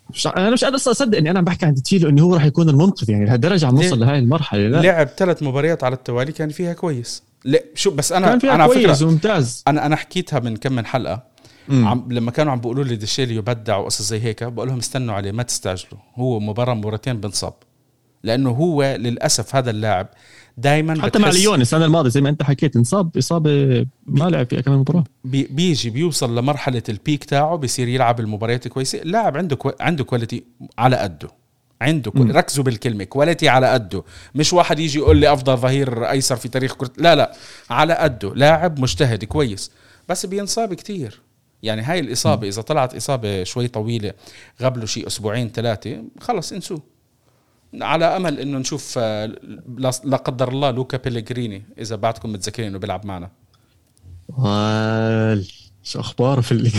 S2: مش أنا مش قادر أصدق إني أنا عم بحكي عن ديشيليو إنه هو راح يكون المنقذ يعني لهالدرجة عم نوصل لهي المرحلة
S1: لا. لعب ثلاث مباريات على التوالي كان فيها كويس. لا شو بس أنا
S2: كان فيها
S1: أنا
S2: كويس وممتاز.
S1: أنا أنا حكيتها من كم من حلقة. عم لما كانوا عم بيقولوا لي ديشيليو بدع وقصص زي هيك بقول لهم استنوا عليه ما تستعجلوا. هو مباراه مباراتين بنصاب لأنه هو للأسف هذا اللاعب دائما
S2: حتى مع ليون السنة الماضية زي ما أنت حكيت انصاب إصابة ما لعب فيها كمان مباراه
S1: بي بيجي بيوصل لمرحلة ال peak تاعه بصير يلعب المباريات كويسة. اللاعب عنده qua عنده quality على قده. عنده qua... ركزوا بالكلمة quality على قده. مش واحد يجي يقول لي أفضل ظهير أيسر في تاريخ كره لا لا على قده. لاعب مجتهد كويس. بس بينصاب كتير. يعني هاي الإصابة إذا طلعت إصابة شوي طويلة قبله شيء أسبوعين ثلاثة خلص انسوه على أمل إنه نشوف آه، لا قدر الله لوكا بيليجريني إذا بعدكم متذكرين إنه بيلعب معنا.
S2: شو اخباره في اللي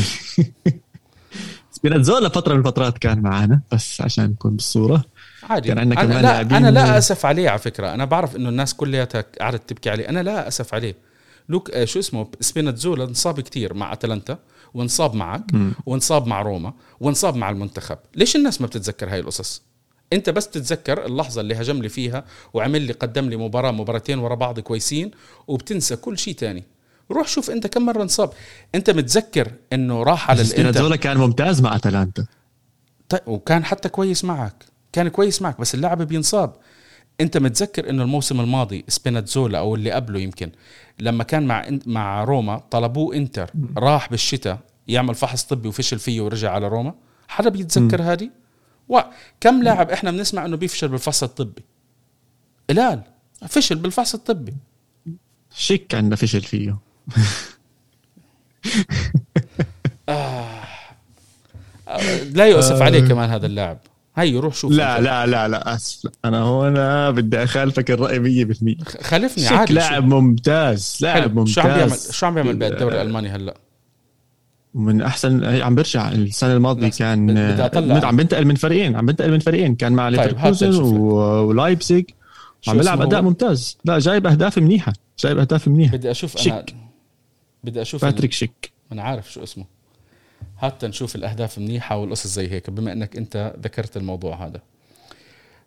S2: سبيناتزولا فترة من الفترات كان معنا بس عشان نكون بالصورة.
S1: عادي. كان عندنا كمان لا أنا لا أسف عليه على فكرة. أنا بعرف إنه الناس كلياتها قعدت تبكي عليه. أنا لا أسف عليه. لوك آه، شو اسمه؟ سبيناتزولا انصاب كتير مع أتلانتا وانصاب معك م. وانصاب مع روما وانصاب مع المنتخب. ليش الناس ما بتتذكر هاي القصص؟ انت بس تتذكر اللحظة اللي هجم لي فيها وعمل لي قدم لي مباراة مباراتين ورا بعض كويسين وبتنسى كل شيء تاني. روح شوف انت كم مرة انصاب. انت متذكر انه راح على
S2: الإنتر؟ كان ممتاز مع أتلانتا.
S1: طيب وكان حتى كويس معك كان كويس معك بس اللاعب بينصاب. أنت متذكر إنه الموسم الماضي سبيناتزولا أو اللي قبله يمكن لما كان مع مع روما طلبوه إنتر راح بالشتاء يعمل فحص طبي وفشل فيه ورجع على روما؟ حدا بيتذكر هذه؟ وكم لاعب إحنا بنسمع إنه بيفشل بالفحص الطبي؟ قلال فشل بالفحص الطبي.
S2: شيك عندنا فشل فيه.
S1: آه. لا يؤسف عليه آه. كمان هذا اللاعب. هي روح شوف
S2: لا لا لا لا اسف أنا هنا بدي أخالفك الرأي 100%
S1: خالفني عادي
S2: لاعب ممتاز لاعب ممتاز
S1: شو عم بيعمل شو عم بيعمل بالدوري الألماني هلأ؟
S2: ومن أحسن عم برجع السنة الماضية كان عم بنتقل من فريقين عم بنتقل من فريقين. كان مع طيب ليفركوزن ولايبزيج عم بيلعب أداء ممتاز. لا جايب أهداف منيحة جايب أهداف منيحة.
S1: بدي أشوف شيك. أنا بدي أشوف
S2: باتريك شيك
S1: أنا عارف شو اسمه. حتى نشوف الأهداف منيحة والقصص زي هيك بما إنك أنت ذكرت الموضوع هذا.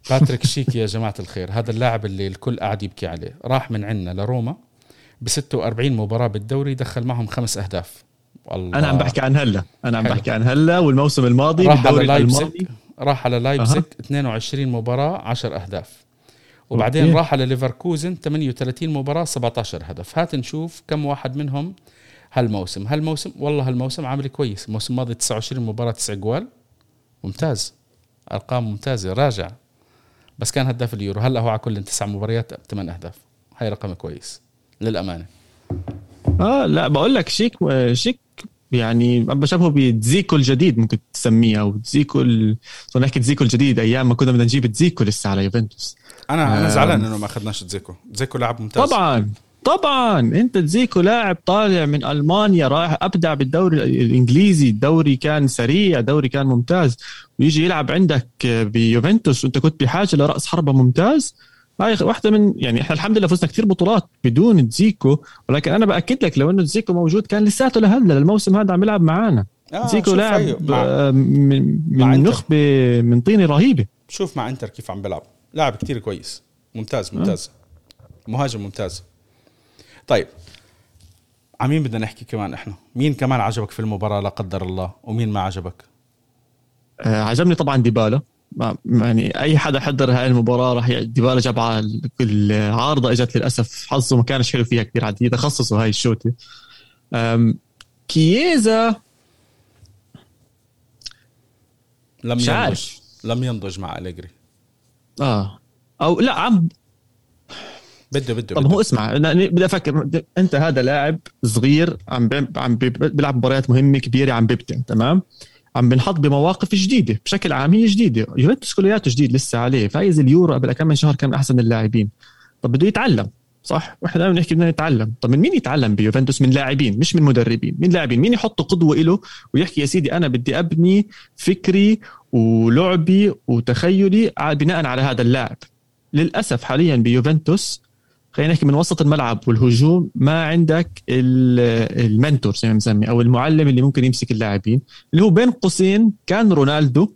S1: باتريك شيك يا جماعة الخير هذا اللاعب اللي الكل قاعد يبكي عليه. راح من عندنا لروما ب 46 مباراة بالدوري دخل معهم خمس أهداف.
S2: والله أنا عم بحكي عن هلا. أنا عم بحكي عن هلا والموسم الماضي
S1: راح بالدوري على الماضي. راح على لايبزيج أه. 22 مباراة 10 أهداف. وبعدين okay. راح على ليفركوزن 38 مباراة 17 هدف. هات نشوف كم واحد منهم هالموسم. هالموسم والله هالموسم عامل كويس. الموسم الماضي 29 مباراة 9 جوال. ممتاز. أرقام ممتازة راجع. بس كان هداف اليورو. هلأ هو على كل تسع مباريات ثمان أهداف. هاي رقم كويس. للأمانة.
S2: آه لا بقول لك شيك شيك يعني بشبهه بتزيكو الجديد ممكن تسميه أو تزيكو ال... نحكي تزيكو الجديد أيام ما كنا بدنا نجيب تزيكو لسه على يوفنتوس.
S1: أنا أنا زعلان إنه ما أخذناش تزيكو. تزيكو لاعب ممتاز.
S2: طبعا. طبعا أنت تزيكو لاعب طالع من ألمانيا رايح أبدع بالدوري الإنجليزي الدوري كان سريع دوري كان ممتاز. ويجي يلعب عندك بيوفنتوس وأنت كنت بحاجة لرأس حربة ممتاز. هاي واحدة من يعني إحنا الحمد لله فزنا كثير بطولات بدون تزيكو. ولكن أنا بأكد لك لو إنه تزيكو موجود كان لساته لهلا الموسم هذا عم يلعب معانا. آه زيكو لاعب مع من, من نخبة من طينة رهيبة.
S1: شوف مع إنتر كيف عم بيلعب. لاعب كتير كويس. ممتاز ممتاز. أه؟ مهاجم ممتاز. طيب. عمين بدنا نحكي كمان إحنا؟ مين كمان عجبك في المباراة لا قدر الله؟ ومين ما عجبك؟
S2: آه عجبني طبعا ديبالا. يعني أي حدا حضر هاي المباراة راح ديبالا جاب العارضه إجت للأسف حظه ما كانش حلو فيها كثير عادي تخصصه هاي الشوطة. كييزا
S1: لم ينضج. لم ينضج مع أليجري.
S2: آه. أو لا عم
S1: بده بده
S2: طب هو اسمع بدي أفكر أنت هذا لاعب صغير عم عم بيلعب مباريات مهمة كبيرة عم بيبدع تمام؟ عم بنحط بمواقف جديدة بشكل عام هي جديدة يوفنتوس كلياته جديد لسه عليه فايز اليورو قبل كم من شهر كان من أحسن اللاعبين. طب بده يتعلم صح؟ وإحنا دائما بنحكي بدنا نتعلم. طب من مين يتعلم بيوفنتوس؟ من لاعبين مش من مدربين من لاعبين. مين يحط قدوة له ويحكي يا سيدي أنا بدي أبني فكري ولعبي وتخيلي بناء على هذا اللاعب؟ للأسف حاليا بيوفنتوس خلينا نحكي من وسط الملعب والهجوم ما عندك ال mentor زي ما بنسمي أو المعلم اللي ممكن يمسك اللاعبين اللي هو بين قوسين كان رونالدو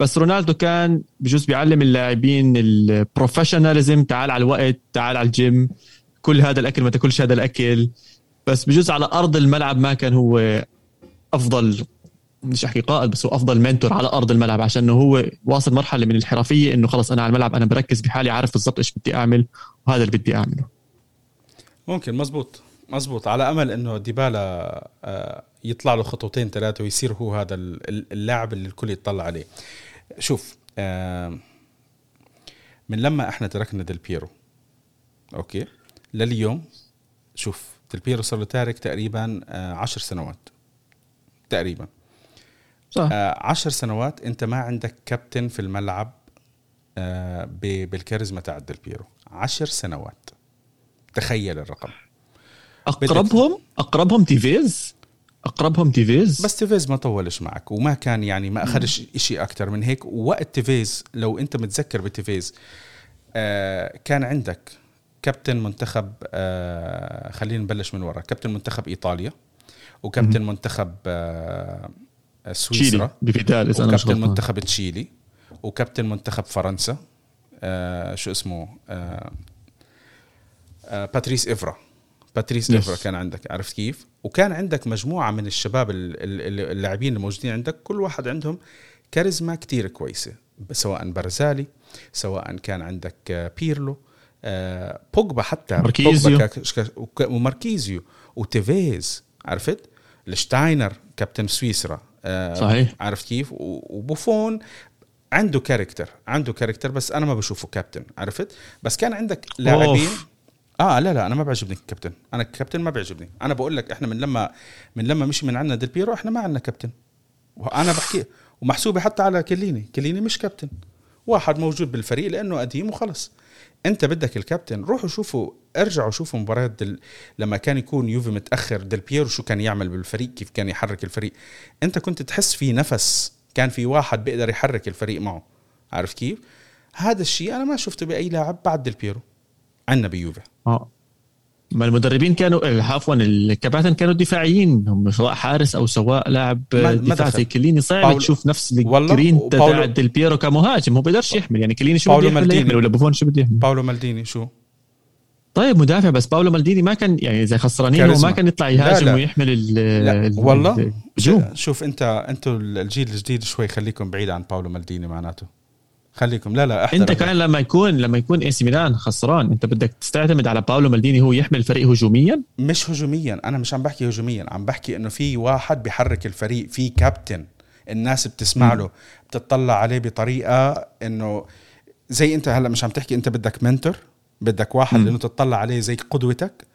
S2: بس رونالدو كان بجوز بيعلم اللاعبين ال professionalism تعال على الوقت تعال على الجيم كل هذا الأكل ما تاكلش هذا الأكل بس بجوز على أرض الملعب ما كان هو أفضل مش احكي قائد بس هو أفضل mentor على أرض الملعب عشان هو واصل مرحلة من الحرفية إنه خلص أنا على الملعب أنا بركز بحالي عارف بالضبط إيش بدي أعمل وهذا اللي بدي أعمله.
S1: ممكن مزبوط مزبوط. على أمل إنه ديبالا آه، يطلع له خطوتين ثلاثة ويصير هو هذا اللاعب اللي الكل يطلع عليه. شوف آه، من لما إحنا تركنا ديل بيرو okay؟ لليوم شوف ديل بيرو صار له تارك تقريبا آه، عشر سنوات تقريبا. صح. عشر سنوات انت ما عندك كابتن في الملعب بالكاريزما تاع ديل بيرو. عشر سنوات. تخيل الرقم.
S2: أقربهم؟ أقربهم تيفيز؟ أقربهم تيفيز؟
S1: بس تيفيز ما طولش معك وما كان يعني ما أخذش شيء أكثر من هيك. ووقت تيفيز لو أنت متذكر بتيفيز آه كان عندك كابتن منتخب آه خلينا نبلش من ورا. كابتن منتخب إيطاليا وكابتن. منتخب آه سويسرا
S2: بفيدال
S1: إذا وكابتن منتخب تشيلي وكابتن منتخب فرنسا آه شو اسمه؟ آه آه باتريس إفرا. باتريس yes. إفرا كان عندك عرفت كيف؟ وكان عندك مجموعة من الشباب اللاعبين الموجودين عندك كل واحد عندهم كاريزما كتير كويسة سواء برزالي سواء كان عندك آه، بيرلو آه، بوجبا حتى
S2: ماركيزيو.
S1: وماركيزيو وتيفيز عرفت؟ ليشتشتاينر كابتن سويسرا.
S2: صحيح.
S1: عرفت كيف؟ وبوفون عنده character عنده character بس أنا ما بشوفه كابتن عرفت؟ بس كان عندك لاعبين. آه لا لا أنا ما بعجبني الكابتن أنا الكابتن ما بيعجبني أنا بقول لك إحنا من لما من لما مشي من عندنا ديل بيرو إحنا ما عندنا كابتن وأنا بحكي ومحسوبة حتى على كيليني كيليني مش كابتن واحد موجود بالفريق لأنه قديم وخلص. أنت بدك الكابتن روحوا شوفوا ارجعوا شوفوا مباريات دل... لما كان يكون يوفي متأخر ديل بيرو شو كان يعمل بالفريق كيف كان يحرك الفريق. أنت كنت تحس في نفس كان في واحد بيقدر يحرك الفريق معه. عارف كيف؟ هذا الشيء أنا ما شفته بأي لاعب بعد ديل بيرو عندنا بيوفي
S2: آه. ما المدربين كانوا عفوا الكباتن كانوا دفاعيين. هم سواء حارس أو سواء لاعب دفاع زي كيليني صعب تشوف نفس الجرين تاع ديل بيرو كمهاجم. هو بيقدرش يحمل. يعني كيليني شو بده يحمل, يحمل ولا بوفون شو بده يحمل؟
S1: باولو مالديني شو؟
S2: طيب مدافع بس باولو مالديني ما كان يعني إذا خسرانين هو ما كان يطلع يهاجم لا. لا. ويحمل ال
S1: لا والله. شوف انت أنتوا الجيل الجديد شوي خليكم بعيد عن باولو مالديني معناته. خليكم. لا لا
S2: أنت كمان لما يكون لما يكون إي سي ميلان خسران أنت بدك تستعتمد على باولو مالديني هو يحمل الفريق هجوميا؟
S1: مش هجوميا. أنا مش عم بحكي هجوميا عم بحكي إنه في واحد بيحرك الفريق في كابتن الناس بتسمع له بتطلع عليه بطريقة إنه زي أنت هلأ مش عم تحكي أنت بدك mentor بدك واحد إنه تطلع عليه زي قدوتك.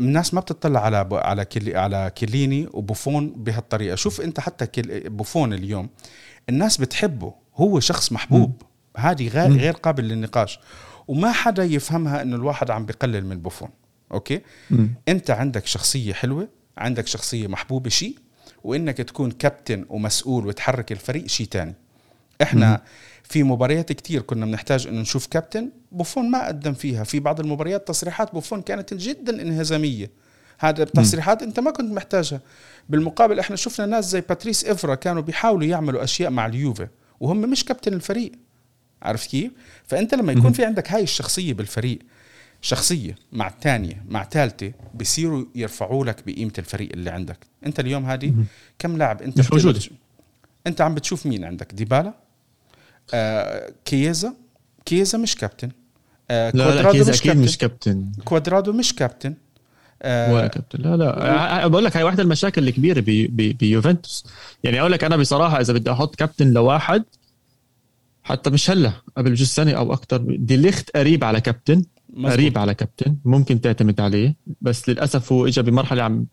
S1: الناس ما بتطلع على على كيلي على كيليني وبوفون بهالطريقة. شوف أنت حتى بوفون اليوم الناس بتحبه هو شخص محبوب. هذه غير غير قابل للنقاش. وما حدا يفهمها إنه الواحد عم بقلل من بوفون أوكي؟ م. أنت عندك شخصية حلوة عندك شخصية محبوبة شيء وإنك تكون كابتن ومسؤول وتحرك الفريق شيء تاني. إحنا م- في مباريات كتير كنا بنحتاج إنه نشوف كابتن بوفون ما قدم فيها. في بعض المباريات تصريحات بوفون كانت جدا انهزامية. هذا التصريحات أنت ما كنت محتاجها. بالمقابل إحنا شفنا ناس زي باتريس إفرا كانوا بيحاولوا يعملوا أشياء مع اليوفي وهم مش كابتن الفريق. عرفت كيف؟ فأنت لما يكون في عندك هاي الشخصية بالفريق شخصية مع الثانية مع ثالثه بيصيروا يرفعوا لك بقيمة الفريق اللي عندك. أنت اليوم هذه كم لاعب؟ أنت
S2: مش موجود
S1: أنت عم بتشوف مين عندك؟ ديبالا؟ آه كييزا؟ كييزا مش كابتن.
S2: آه لا لا كييزا أكيد كابتن. مش كابتن.
S1: كوادرادو مش كابتن.
S2: آه ولا كابتن. لا لا. بقول لك هاي واحدة المشاكل الكبيره بيوفنتوس. يعني أقول لك أنا بصراحة إذا بدي أحط كابتن لواحد حتى مش هلأ قبل بجوز سنة أو أكثر دي ليخت قريب على كابتن مزبوط. قريب على كابتن ممكن تعتمد عليه. بس للأسف هو اجى بمرحلة عم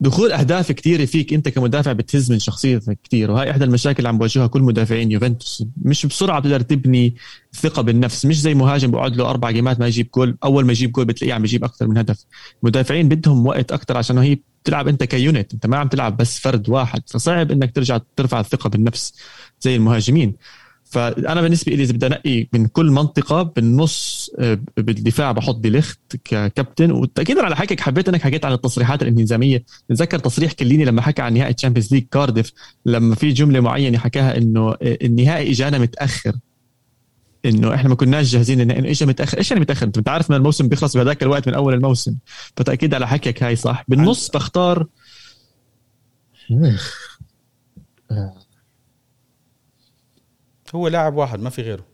S2: دخول أهداف كثيره فيك أنت كمدافع بتهز من شخصيتك كثير وهي إحدى المشاكل اللي عم بواجهها كل مدافعين يوفنتوس. مش بسرعة بتقدر تبني ثقة بالنفس مش زي مهاجم بقعد له أربع جيمات ما يجيب جول أول ما يجيب جول بتلاقيه عم يجيب أكثر من هدف. المدافعين بدهم وقت أكثر عشان هي بتلعب أنت ك unit أنت ما عم تلعب بس فرد واحد فصعب إنك ترجع ترفع الثقة بالنفس زي المهاجمين. فأنا بالنسبة لي إذا بدي أنقي من كل منطقة بالنص آه، بالدفاع بحط ديليخت ككابتن. وتاكيدا على حكيك حبيت إنك حكيت عن التصريحات الانهزاميه نتذكر تصريح كيليني لما حكى عن نهائي Champions League كارديف لما في جملة معينة حكاها إنه آه، النهائي إجانا متأخر. إنه إحنا ما كناش جاهزين إنه اجى متأخر. إيش يعني متأخر؟ أنت بتعرف إن الموسم بيخلص بهذاك الوقت من أول الموسم. فتأكيد على حكيك هاي صح؟ بالنص بختار
S1: هو لاعب واحد ما في غيره.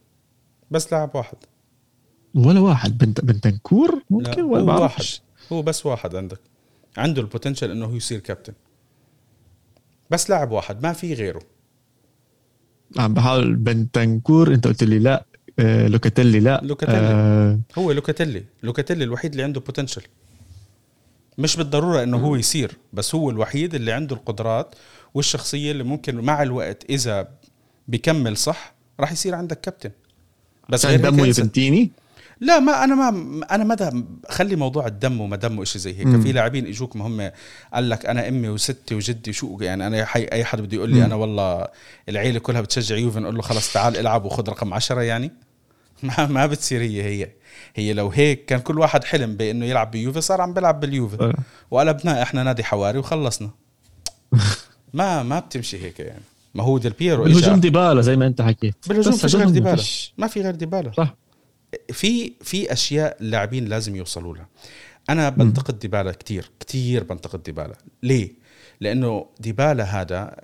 S1: بس لاعب واحد.
S2: ولا واحد. بنت بنتنكور؟ ممكن ولا
S1: هو واحد. هو بس واحد عندك. عنده ال potential إنه هو يصير كابتن بس لاعب واحد ما في غيره.
S2: عم بحاول بنتنكور؟ أنت قلت لي لا. آه لوكاتيلي لا.
S1: لوكاتيلي. آه هو لوكاتيلي. لوكاتيلي الوحيد اللي عنده potential مش بالضرورة إنه هو يصير بس هو الوحيد اللي عنده القدرات والشخصية اللي ممكن مع الوقت إذا بكمل صح راح يصير عندك كابتن.
S2: بس غير دمه يوفنتيني
S1: لا ما أنا ما أنا مدى خلي موضوع الدم وما دمه شيء زي هيك. مم. في لاعبين إجوك ما هم قال لك أنا أمي وستي وجدي شو يعني أنا حي أي حد بده يقول لي مم. أنا والله العيلة كلها بتشجع يوفي نقول له خلص تعال العب وخذ رقم عشرة يعني. ما ما بتصير هي هي هي لو هيك كان كل واحد حلم بإنه يلعب بيوفي صار عم بيلعب باليوفي. أه. وقلبناه إحنا نادي حواري وخلصنا. ما ما بتمشي هيك يعني. ما هو ديل بيرو
S2: بالهجوم ديبالا زي ما أنت حكيت.
S1: بالهجوم فيش غير ديبالا. ما في غير ديبالا. صح. في في أشياء اللاعبين لازم يوصلوا لها. أنا بنتقد ديبالا كتير. كتير بنتقد ديبالا. ليه؟ لأنه ديبالا هذا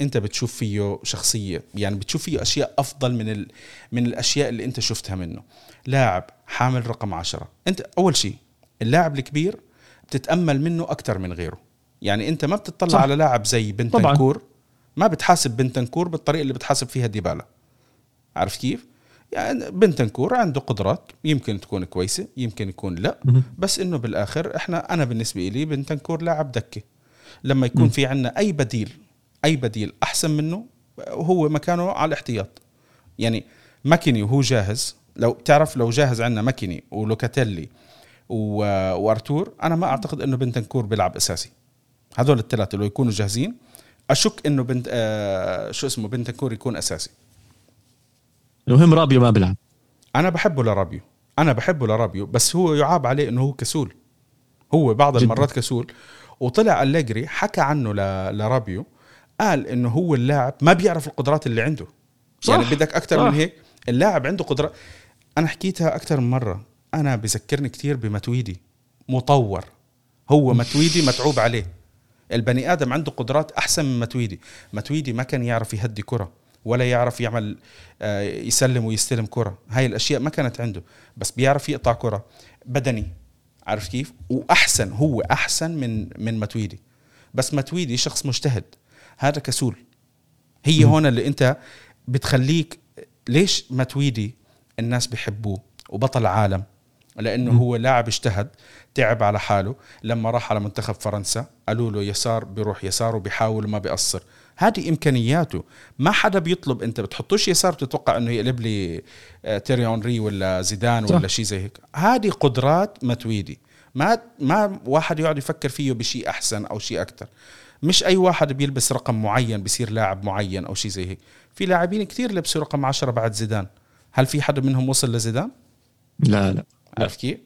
S1: أنت بتشوف فيه شخصية. يعني بتشوف فيه أشياء أفضل من ال... من الأشياء اللي أنت شفتها منه. لاعب حامل رقم عشرة. أنت أول شيء اللاعب الكبير بتتأمل منه أكثر من غيره. يعني أنت ما بتطلع صح. على لاعب زي بنتنكور. ما بتحاسب بنتنكور بالطريقة اللي بتحاسب فيها ديبالا. عارف كيف؟ يعني بنتنكور عنده قدرات يمكن تكون كويسة يمكن يكون لا. بس إنه بالآخر إحنا أنا بالنسبة لي بنتنكور لاعب دكة. لما يكون في عندنا أي بديل أي بديل أحسن منه هو مكانه على الاحتياط. يعني ماكيني وهو جاهز لو تعرف لو جاهز عندنا ماكيني ولوكاتيلي وأرتور أنا ما أعتقد إنه بنتنكور بيلعب أساسي. هذول الثلاثة لو يكونوا جاهزين أشك إنه بنت آه شو اسمه بنتنكور يكون أساسي.
S2: المهم رابيو ما بيلعب.
S1: أنا بحبه لرابيو. أنا بحبه لرابيو بس هو يعاب عليه إنه هو كسول. هو بعض جدا. المرات كسول. وطلع أليجري حكى عنه لرابيو. قال إنه هو اللاعب ما بيعرف القدرات اللي عنده. صح يعني بدك أكثر من هيك اللاعب عنده قدرات أنا حكيتها أكثر من مرة. أنا بذكرني كثير بماتويدي. مطور. هو متويدي متعوب عليه. البني آدم عنده قدرات أحسن من متويدي. متويدي ما كان يعرف يهدي كرة ولا يعرف يعمل آه، يسلم ويستلم كرة. هاي الأشياء ما كانت عنده بس بيعرف يقطع كرة بدني. عارف كيف؟ وأحسن هو أحسن من من متويدي. بس متويدي شخص مجتهد. هذا كسول. هي هون اللي أنت بتخليك ليش متويدي الناس بيحبوه؟ وبطل عالم لأنه هو لاعب اجتهد تعب على حاله. لما راح على منتخب فرنسا قالوا له يسار بيروح يسار وبيحاول وما بيقصر هذه إمكانياته. ما حدا بيطلب أنت بتحطوش يسار بتتوقع إنه يقلب لي آه، تييري هنري ولا زيدان صح. ولا شيء زي هيك. هذه قدرات ماتويدي ما ما واحد يقعد يفكر فيه بشيء أحسن أو شيء أكثر مش أي واحد بيلبس رقم معين بصير لاعب معين أو شيء زي هيك. في لاعبين كثير لبسوا رقم عشرة بعد زيدان. هل في حدا منهم وصل لزيدان؟
S2: لا لا.
S1: عارف كيف؟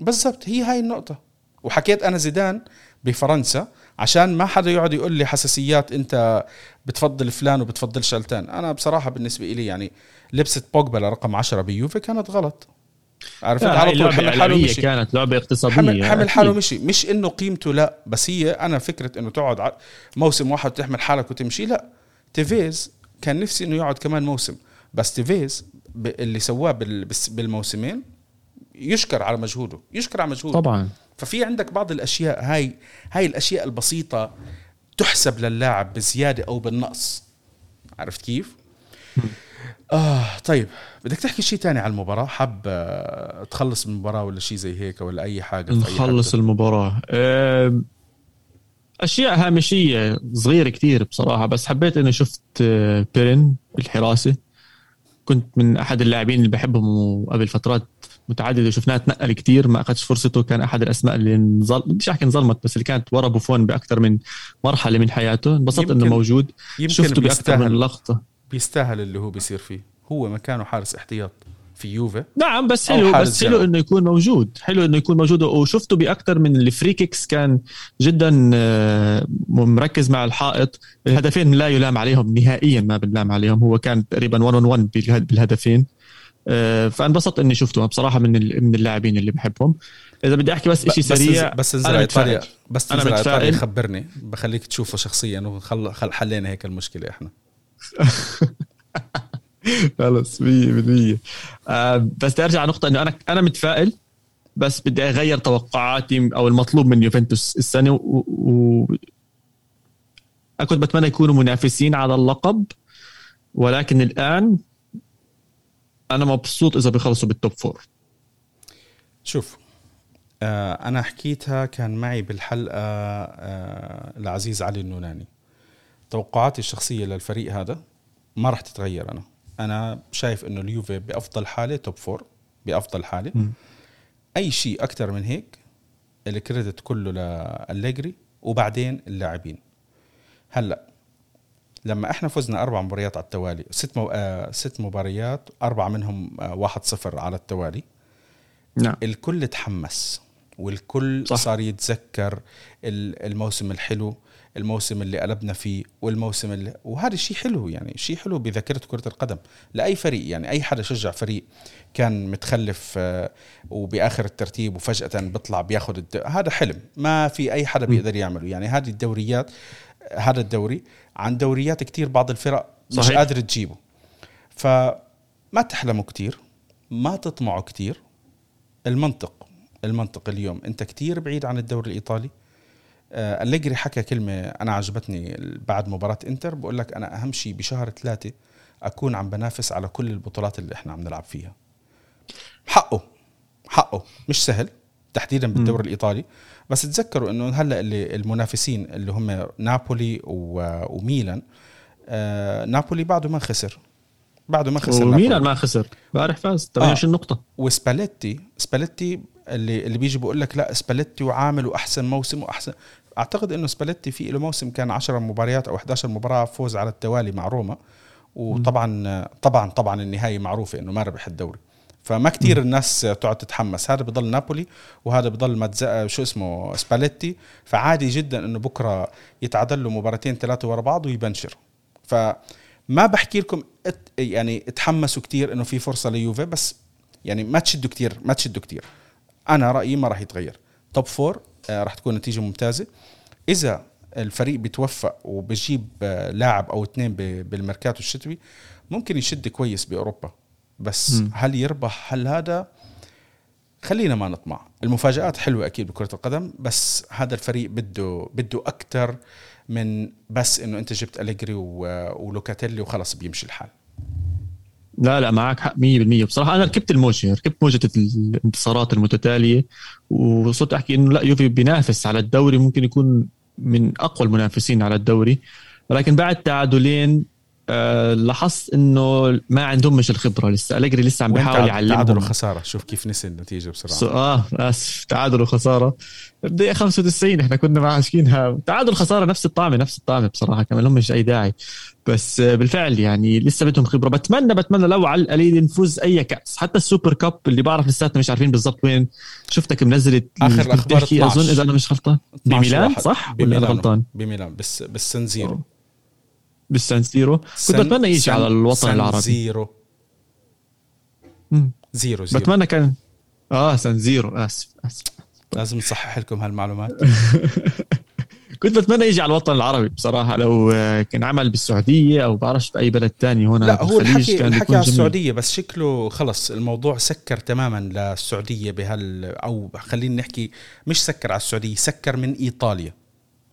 S1: بالضبط هي هاي النقطة. وحكيت أنا زيدان بفرنسا عشان ما حدا يقعد يقول لي حساسيات أنت بتفضل فلان وبتفضل شلتان. أنا بصراحة بالنسبة لي يعني لبسه بوجبا لرقم 10 بيوفي كانت غلط.
S2: عرفت؟ على طول حمل حاله مشي. كانت لعبة اقتصادية.
S1: حمل, حمل حاله مشي. مش إنه قيمته لا بس هي أنا فكرة إنه تقعد موسم واحد تحمل حالك وتمشي. لا تيفيز كان نفسي إنه يقعد كمان موسم. بس تيفيز اللي سواه بالموسمين يشكر على مجهوده يشكر على مجهوده.
S2: طبعا.
S1: ففي عندك بعض الأشياء هاي هاي الأشياء البسيطة تحسب للاعب بزيادة أو بالنقص. عرفت كيف؟ آه طيب بدك تحكي شيء تاني على المباراة؟ حاب آه، تخلص من المباراة ولا شيء زي هيك ولا أي حاجة؟
S2: نخلص المباراة. أشياء هامشية صغيرة كتير بصراحة بس حبيت إني شفت آه، بيرين بالحراسة. كنت من أحد اللاعبين اللي بحبهم وقبل فترات متعددة شفناه تنقل كتير ما أخذش فرصته كان أحد الأسماء اللي نظل بديش احكي انظلمت بس اللي كانت ورا بوفون بأكثر من مرحلة من حياته. انبسطت إنه موجود. شفته بأكثر من لقطة.
S1: بيستاهل اللي هو بيصير فيه. هو مكانه حارس احتياط في يوفي.
S2: نعم بس حلو بس حلو إنه يكون موجود. حلو إنه يكون موجود. وشفته بأكثر من ال free kicks كان جدا آه، مركز مع الحائط. الهدفين لا يلام عليهم نهائيا ما بنلام عليهم. هو كان تقريبا 1 اون 1 بالهدفين. فانبسطت اني شفته بصراحة من من اللاعبين اللي بحبهم. إذا بدي أحكي بس شيء سريع
S1: بس انزل على ايطاليا بس تنزل على ايطاليا خبرني بخليك تشوفه شخصيا وحلينا هيك المشكلة إحنا.
S2: خلص 100% آه بس بدي أرجع نقطة إنه أنا أنا متفائل بس بدي أغير توقعاتي أو المطلوب من يوفنتوس السنة و, و... كنت بتمنى يكونوا منافسين على اللقب ولكن الآن أنا مبسوط إذا بيخلصوا بالتوب فور
S1: شوف آه أنا حكيتها كان معي بالحلقة آه العزيز علي النوناني. توقعاتي الشخصية للفريق هذا ما راح تتغير أنا. أنا شايف إنه اليوفي بأفضل حالة top four بأفضل حالة. م. أي شيء أكثر من هيك ال credit كله لأليجري وبعدين اللاعبين. هلأ لما إحنا فزنا أربع مباريات على التوالي ست مو... آه ست مباريات أربعة منهم آه واحد صفر على التوالي. نعم. الكل تحمس والكل صح. صار يتذكر الموسم الحلو الموسم اللي قلبنا فيه والموسم اللي وهذا الشيء حلو يعني شيء حلو بذاكرة كرة القدم. لأي فريق يعني أي حدا شجع فريق كان متخلف آه، وبآخر الترتيب وفجأة بيطلع بياخذ الد... هذا حلم. ما في أي حدا بيقدر يعمله. يعني هذه الدوريات هذا الدوري عن دوريات كتير بعض الفرق صحيح. مش قادر تجيبه. فما تحلموا كتير ما تطمعوا كتير. المنطق المنطق اليوم انت كتير بعيد عن الدوري الإيطالي. آه، أليجري حكى كلمة أنا عجبتني بعد مباراة إنتر بقول لك أنا أهم شيء بشهر ثلاثة أكون عم بنافس على كل البطولات اللي إحنا عم نلعب فيها. حقه حقه مش سهل. تحديدا بالدوري الإيطالي. بس تذكروا إنه هلأ اللي المنافسين اللي هم نابولي وميلان آه نابولي بعده ما خسر. بعده ما خسر
S2: وميلان ما خسر. امبارح فاز 28 آه. نقطة.
S1: وسباليتي سباليتي اللي اللي بيجي بقول لك لا سباليتي وعامل وأحسن موسم وأحسن. أعتقد إنه سباليتي في له موسم كان 10 مباريات أو 11 مباراة فوز على التوالي مع روما. وطبعا طبعا طبعا النهاية معروفة إنه ما ربح الدوري. فما كتير الناس تقعد تتحمس. هذا بضل نابولي وهذا بضل متز... شو اسمه سباليتي. فعادي جدا إنه بكرة يتعادل له مباراتين ثلاثة ورا بعض ويبنشر فما بحكي لكم ات... يعني تحمسوا كتير إنه في فرصة ليوفي بس يعني ما تشدوا كتير ما تشدوا كتير. أنا رأيي ما راح يتغير. توب فور آه، راح تكون نتيجة ممتازة. إذا الفريق بيتوفق وبجيب آه، لاعب أو اثنين بالميركاتو الشتوي ممكن يشد كويس بأوروبا. بس م. هل يربح؟ هل هذا؟ خلينا ما نطمع. المفاجآت حلوة أكيد بكرة القدم بس هذا الفريق بده بده أكثر من بس إنه أنت جبت أليجري ولوكاتيلي وخلص بيمشي الحال.
S2: لا لا معك حق 100% بصراحة أنا ركبت الموجة ركبت موجة الانتصارات المتتالية وصرت أحكي إنه لا يوفي بينافس على الدوري ممكن يكون من أقوى المنافسين على الدوري. ولكن بعد تعادلين آه لاحظت إنه ما عندهم مش الخبرة لسه. أليجري لسه عم بيحاول يعلمهم.
S1: تعادل وخساره شوف كيف نسي النتيجة بسرعة.
S2: آه آسف. تعادل وخساره بدقيقه 95 إحنا كنا ماسكينها تعادل خسارة نفس الطعمة نفس الطعمة بصراحة. كمان لهم مش أي داعي. بس بالفعل يعني لسه بدهم خبرة. بتمنى بتمنى لو على القليل نفوز أي كأس. حتى ال super cup اللي بعرف لساتنا مش عارفين بالضبط وين. شفتك منزل
S1: آخر الأخبار
S2: أظن إذا أنا مش غلطان. بميلان صح؟ ولا أنا غلطان؟
S1: بميلان. بس بالسان
S2: زيرو بالسان سيرو كنت بتمنى يجي على الوطن العربي.
S1: زيرو. زيرو زيرو.
S2: بتمنى كان آه سان زيرو. آسف آسف.
S1: لازم نصحح لكم هالمعلومات.
S2: كنت بتمنى يجي على الوطن العربي بصراحة لو كان عمل بالسعودية أو بعرفش بأي بلد تاني هنا
S1: لا هو الحكي كان الحكي على السعودية بس شكله خلص. الموضوع سكر تماما للسعودية بهال أو خلينا نحكي مش سكر على السعودية سكر من إيطاليا.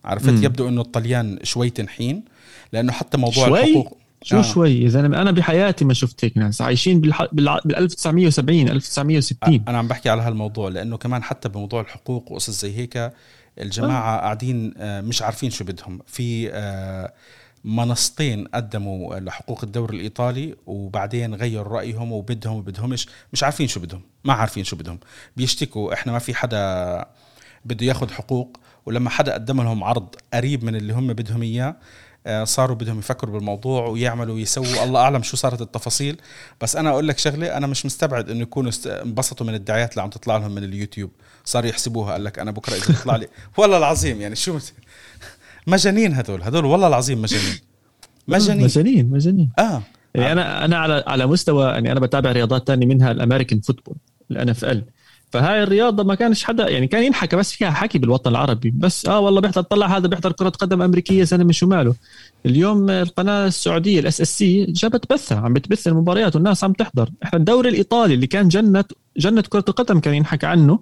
S1: عرفت؟ م. يبدو إنه الطليان شوي تنحين. لأنه حتى موضوع
S2: شوي؟
S1: الحقوق
S2: شو آه. شوي إذا أنا بحياتي ما شفت هيك ناس عايشين بال بال 1970 1960
S1: أنا عم بحكي على هالموضوع لأنه كمان حتى بموضوع الحقوق وقصص زي هيك الجماعة آه. قاعدين مش عارفين شو بدهم في آه، منصتين قدموا لحقوق الدوري الإيطالي وبعدين غيروا رأيهم وبدهم وبدهمش مش عارفين شو بدهم ما عارفين شو بدهم بيشتكوا إحنا ما في حدا بده ياخذ حقوق ولما حدا قدم لهم عرض قريب من اللي هم بدهم إياه آه، صاروا بدهم يفكروا بالموضوع ويعملوا ويسووا. الله أعلم شو صارت التفاصيل. بس أنا أقول لك شغلة أنا مش مستبعد إنه يكونوا انبسطوا من الدعايات اللي عم تطلع لهم من اليوتيوب. صاروا يحسبوها قال لك أنا بكرة إذا بيطلع لي. والله العظيم يعني شو مجانين هدول هدول والله العظيم مجانين.
S2: مجانين. مجانين. مجانين.
S1: آه.
S2: يعني أنا أنا على على مستوى يعني أنا بتابع رياضات تانية منها ال American football ال NFL فهاي الرياضة ما كانش حدا يعني كان ينحكى بس فيها حكي بالوطن العربي. بس آه والله بيحضر طلع هذا بيحضر كرة قدم أمريكية زلمة شو ماله اليوم القناة السعودية ال SSC جابت بثها عم بتبث المباريات والناس عم تحضر. إحنا الدوري الإيطالي اللي كان جنه جنة كرة القدم كان ينحكى عنه.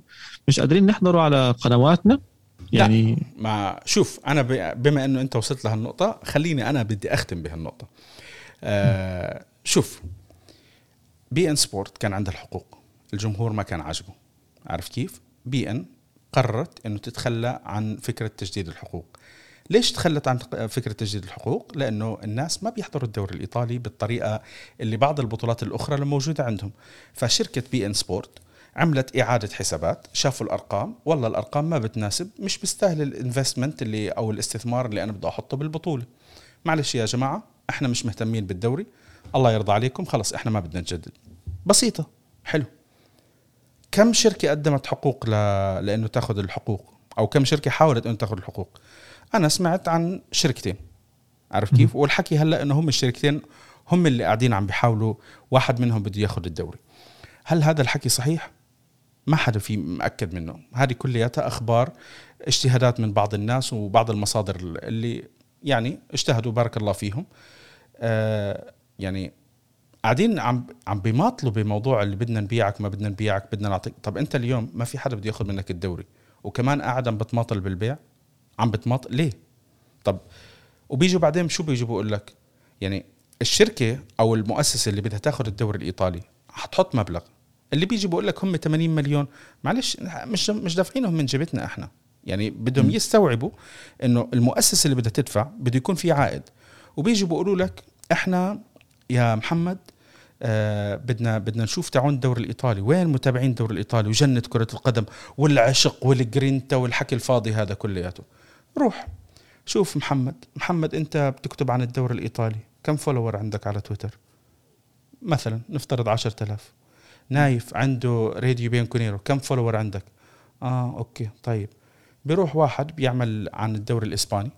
S2: مش قادرين نحضره على قنواتنا.
S1: يعني لا ما شوف أنا بما إنه أنت وصلت لهالنقطة خليني أنا بدي أختم بهالنقطة. آه شوف beIN Sport كان عندها الحقوق. الجمهور ما كان عاجبه. عارف كيف؟ beIN قررت أنه تتخلى عن فكرة تجديد الحقوق. ليش تخلت عن فكرة تجديد الحقوق؟ لأنه الناس ما بيحضروا الدوري الإيطالي بالطريقة اللي بعض البطولات الأخرى اللي موجودة عندهم. فشركة beIN Sport عملت إعادة حسابات شافوا الأرقام والله الأرقام ما بتناسب مش بيستاهل ال investment اللي أو الاستثمار اللي أنا بدي أحطه بالبطولة. معلش يا جماعة إحنا مش مهتمين بالدوري الله يرضى عليكم خلص إحنا ما بدنا نجدد. بسيطة حلو. كم شركة قدمت حقوق ل... لأنه تاخذ الحقوق؟ أو كم شركة حاولت أن تاخذ الحقوق؟ أنا سمعت عن شركتين عارف كيف؟ والحكي هلأ إنه هم الشركتين هم اللي قاعدين عم بيحاولوا واحد منهم بده ياخذ الدوري. هل هذا الحكي صحيح؟ ما حدا في مأكد منه. هذه كلياتها أخبار اجتهادات من بعض الناس وبعض المصادر اللي يعني اجتهدوا بارك الله فيهم. آه يعني قاعدين عم عم بيماطلوا بموضوع اللي بدنا نبيعك ما بدنا نبيعك بدنا نعطيك. طب أنت اليوم ما في حدا بده يأخذ منك الدوري وكمان قاعد عم بتماطل بالبيع؟ عم بتمط ليه؟ طب وبيجوا بعدين شو بيجوا بقول لك؟ يعني الشركة أو المؤسسة اللي بدها تأخذ الدوري الإيطالي حتحط مبلغ اللي بيجي بقول لك هم 80 مليون. معلش مش مش دافعينهم من جيبتنا إحنا. يعني بدهم يستوعبوا إنه المؤسسة اللي بدها تدفع بده يكون في عائد. وبيجوا بيقولوا لك إحنا يا محمد آه بدنا بدنا نشوف تعون الدوري الإيطالي. وين متابعين الدوري الإيطالي؟ وجنة كرة القدم والعشق والجرينتا والحكي الفاضي هذا كلياته. روح شوف محمد. محمد أنت بتكتب عن الدوري الإيطالي. كم follower عندك على تويتر؟ مثلا نفترض عشرة آلاف. نايف عنده راديو bianconero. كم follower عندك؟ آه أوكي طيب. بيروح واحد بيعمل عن الدوري الإسباني